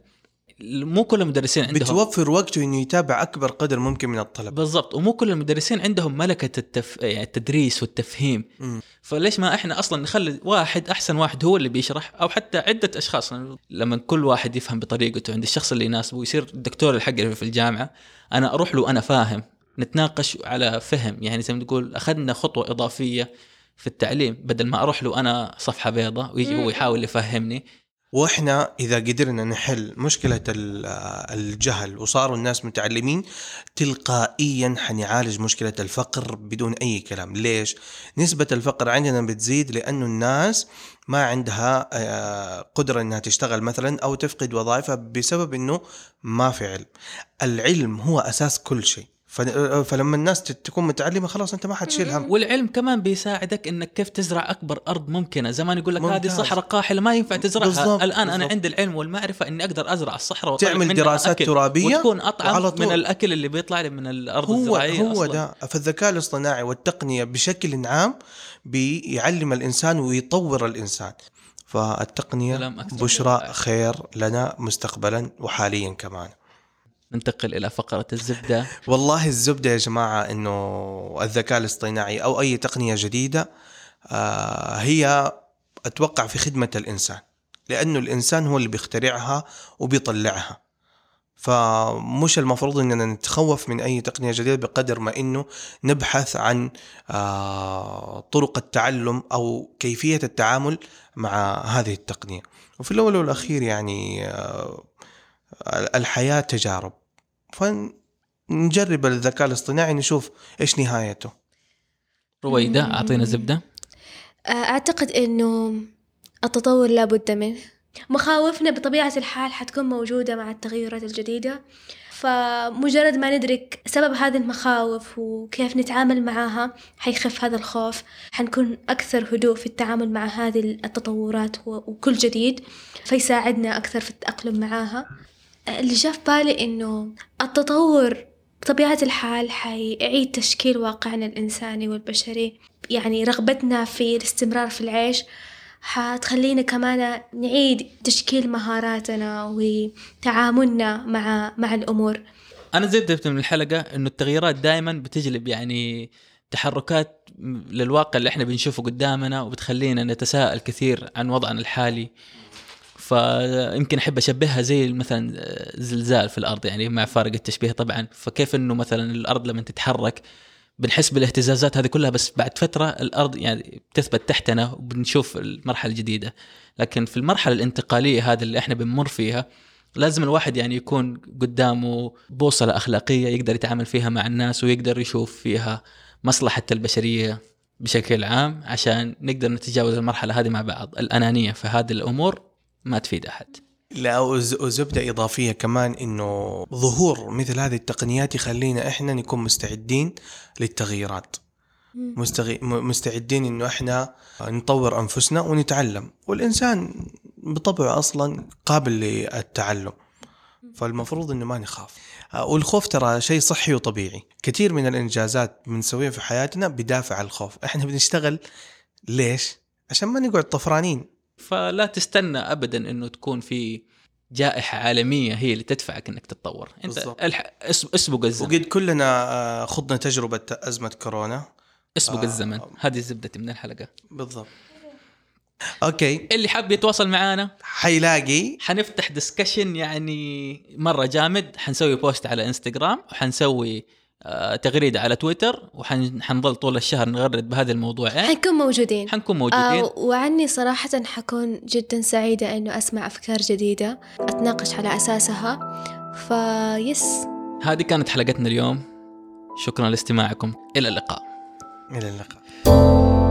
مو كل المدرسين عندهم. بتوفر وقته إنه يتابع أكبر قدر ممكن من الطلب بالضبط. ومو كل المدرسين عندهم ملكة التف... يعني التدريس والتفهيم. مم. فليش ما إحنا أصلا نخلي واحد أحسن واحد هو اللي بيشرح أو حتى عدة أشخاص. لما كل واحد يفهم بطريقته عند الشخص اللي يناسبه يصير الدكتور الحق اللي في الجامعة أنا أروح له أنا فاهم. نتناقش على فهم. يعني زي ما تقول أخذنا خطوة إضافية في التعليم. بدل ما أروح له أنا صفحة بيضاء ويجي هو يحاول يفهمني وإحنا إذا قدرنا نحل مشكلة ال- الجهل وصاروا الناس متعلمين تلقائيا حنعالج مشكلة الفقر بدون أي كلام. ليش؟ نسبة الفقر عندنا بتزيد لأنه الناس ما عندها آه، قدرة إنها تشتغل مثلا أو تفقد وظائفها بسبب إنه ما في علم. العلم هو أساس كل شيء. فلما الناس تكون متعلمة خلاص أنت ما حتشيل هم والعلم كمان بيساعدك إنك كيف تزرع أكبر أرض ممكنة زمان يقول لك هذه. صحراء قاحلة ما ينفع تزرعها بالضبط، الآن أنا بالضبط. عندي العلم والمعرفة إني أقدر أزرع الصحراء تعمل دراسات أكل ترابية وتكون أطعم. من الأكل اللي بيطلع لي من الأرض هو الزراعية هو أصلاً. ده فالذكاء الاصطناعي والتقنية بشكل عام بيعلم الإنسان ويطور الإنسان فالتقنية بشرى. خير لنا مستقبلا وحاليا كمان ننتقل إلى فقرة الزبدة. والله الزبدة يا جماعة إنه الذكاء الاصطناعي أو أي تقنية جديدة آه هي أتوقع في خدمة الإنسان لأنه الإنسان هو اللي بيخترعها وبيطلعها. فمش المفروض إننا نتخوف من أي تقنية جديدة بقدر ما إنه نبحث عن آه طرق التعلم أو كيفية التعامل مع هذه التقنية. وفي الأول والأخير يعني آه الحياة تجارب. فنجرب الذكاء الاصطناعي نشوف إيش نهايته. رويدة أعطينا زبدة. أعتقد إنه التطور لا بد منه. مخاوفنا بطبيعة الحال حتكون موجودة مع التغيرات الجديدة. فمجرد ما ندرك سبب هذه المخاوف وكيف نتعامل معاها حيخف هذا الخوف. حنكون أكثر هدوء في التعامل مع هذه التطورات وكل جديد فيساعدنا أكثر في التأقلم معاها اللي جاء في بالي إنه التطور بطبيعة الحال حيعيد تشكيل واقعنا الإنساني والبشري. يعني رغبتنا في الاستمرار في العيش حتخلينا كمان نعيد تشكيل مهاراتنا وتعاملنا مع مع الأمور. أنا زي بدأت من الحلقة إنه التغييرات دائما بتجلب يعني تحركات للواقع اللي إحنا بنشوفه قدامنا وبتخلينا نتساءل كثير عن وضعنا الحالي. فيمكن أحب أشبهها زي مثلا زلزال في الأرض يعني مع فارق التشبيه طبعا. فكيف إنه مثلا الأرض لما تتحرك بنحس بالاهتزازات هذه كلها بس بعد فترة الأرض يعني بتثبت تحتنا وبنشوف المرحلة الجديدة. لكن في المرحلة الانتقالية هذه اللي إحنا بنمر فيها لازم الواحد يعني يكون قدامه بوصلة أخلاقية يقدر يتعامل فيها مع الناس ويقدر يشوف فيها مصلحة البشرية بشكل عام عشان نقدر نتجاوز المرحلة هذه مع بعض الأنانية. في هذه الأمور ما تفيد أحد. لا وز- وزبدة إضافية كمان إنه ظهور مثل هذه التقنيات يخلينا إحنا نكون مستعدين للتغييرات. مستغي... مستعدين إنه إحنا نطور أنفسنا ونتعلم. والإنسان بطبعه أصلا قابل للتعلم. فالمفروض إنه ما نخاف. آه، والخوف ترى شيء صحي وطبيعي. كثير من الإنجازات بنسويها في حياتنا بدافع الخوف. إحنا بنشتغل ليش؟ عشان ما نقعد طفرانين. فلا تستنى ابدا إنه تكون في جائحة عالمية هي اللي تدفعك إنك تتطور. أنت بالضبط. الح... اس- اسبق الزمن. وقد كلنا آه، خضنا تجربة أزمة كورونا. اسبق آه. الزمن. هذه زبدتي من الحلقة. بالضبط. okay. اللي حاب يتواصل معانا حيلاقي. حنفتح discussion يعني مرة جامد. حنسوي post على انستغرام وحنسوي آه، تغريدة على تويتر وحنظل طول الشهر نغرد بهذا الموضوع حنكون موجودين. حنكون موجودين. آه وعني صراحة حكون جدا سعيدة إنه أسمع أفكار جديدة أتناقش على أساسها. فيس هذه كانت حلقتنا اليوم. شكرا لاستماعكم. إلى اللقاء. إلى اللقاء.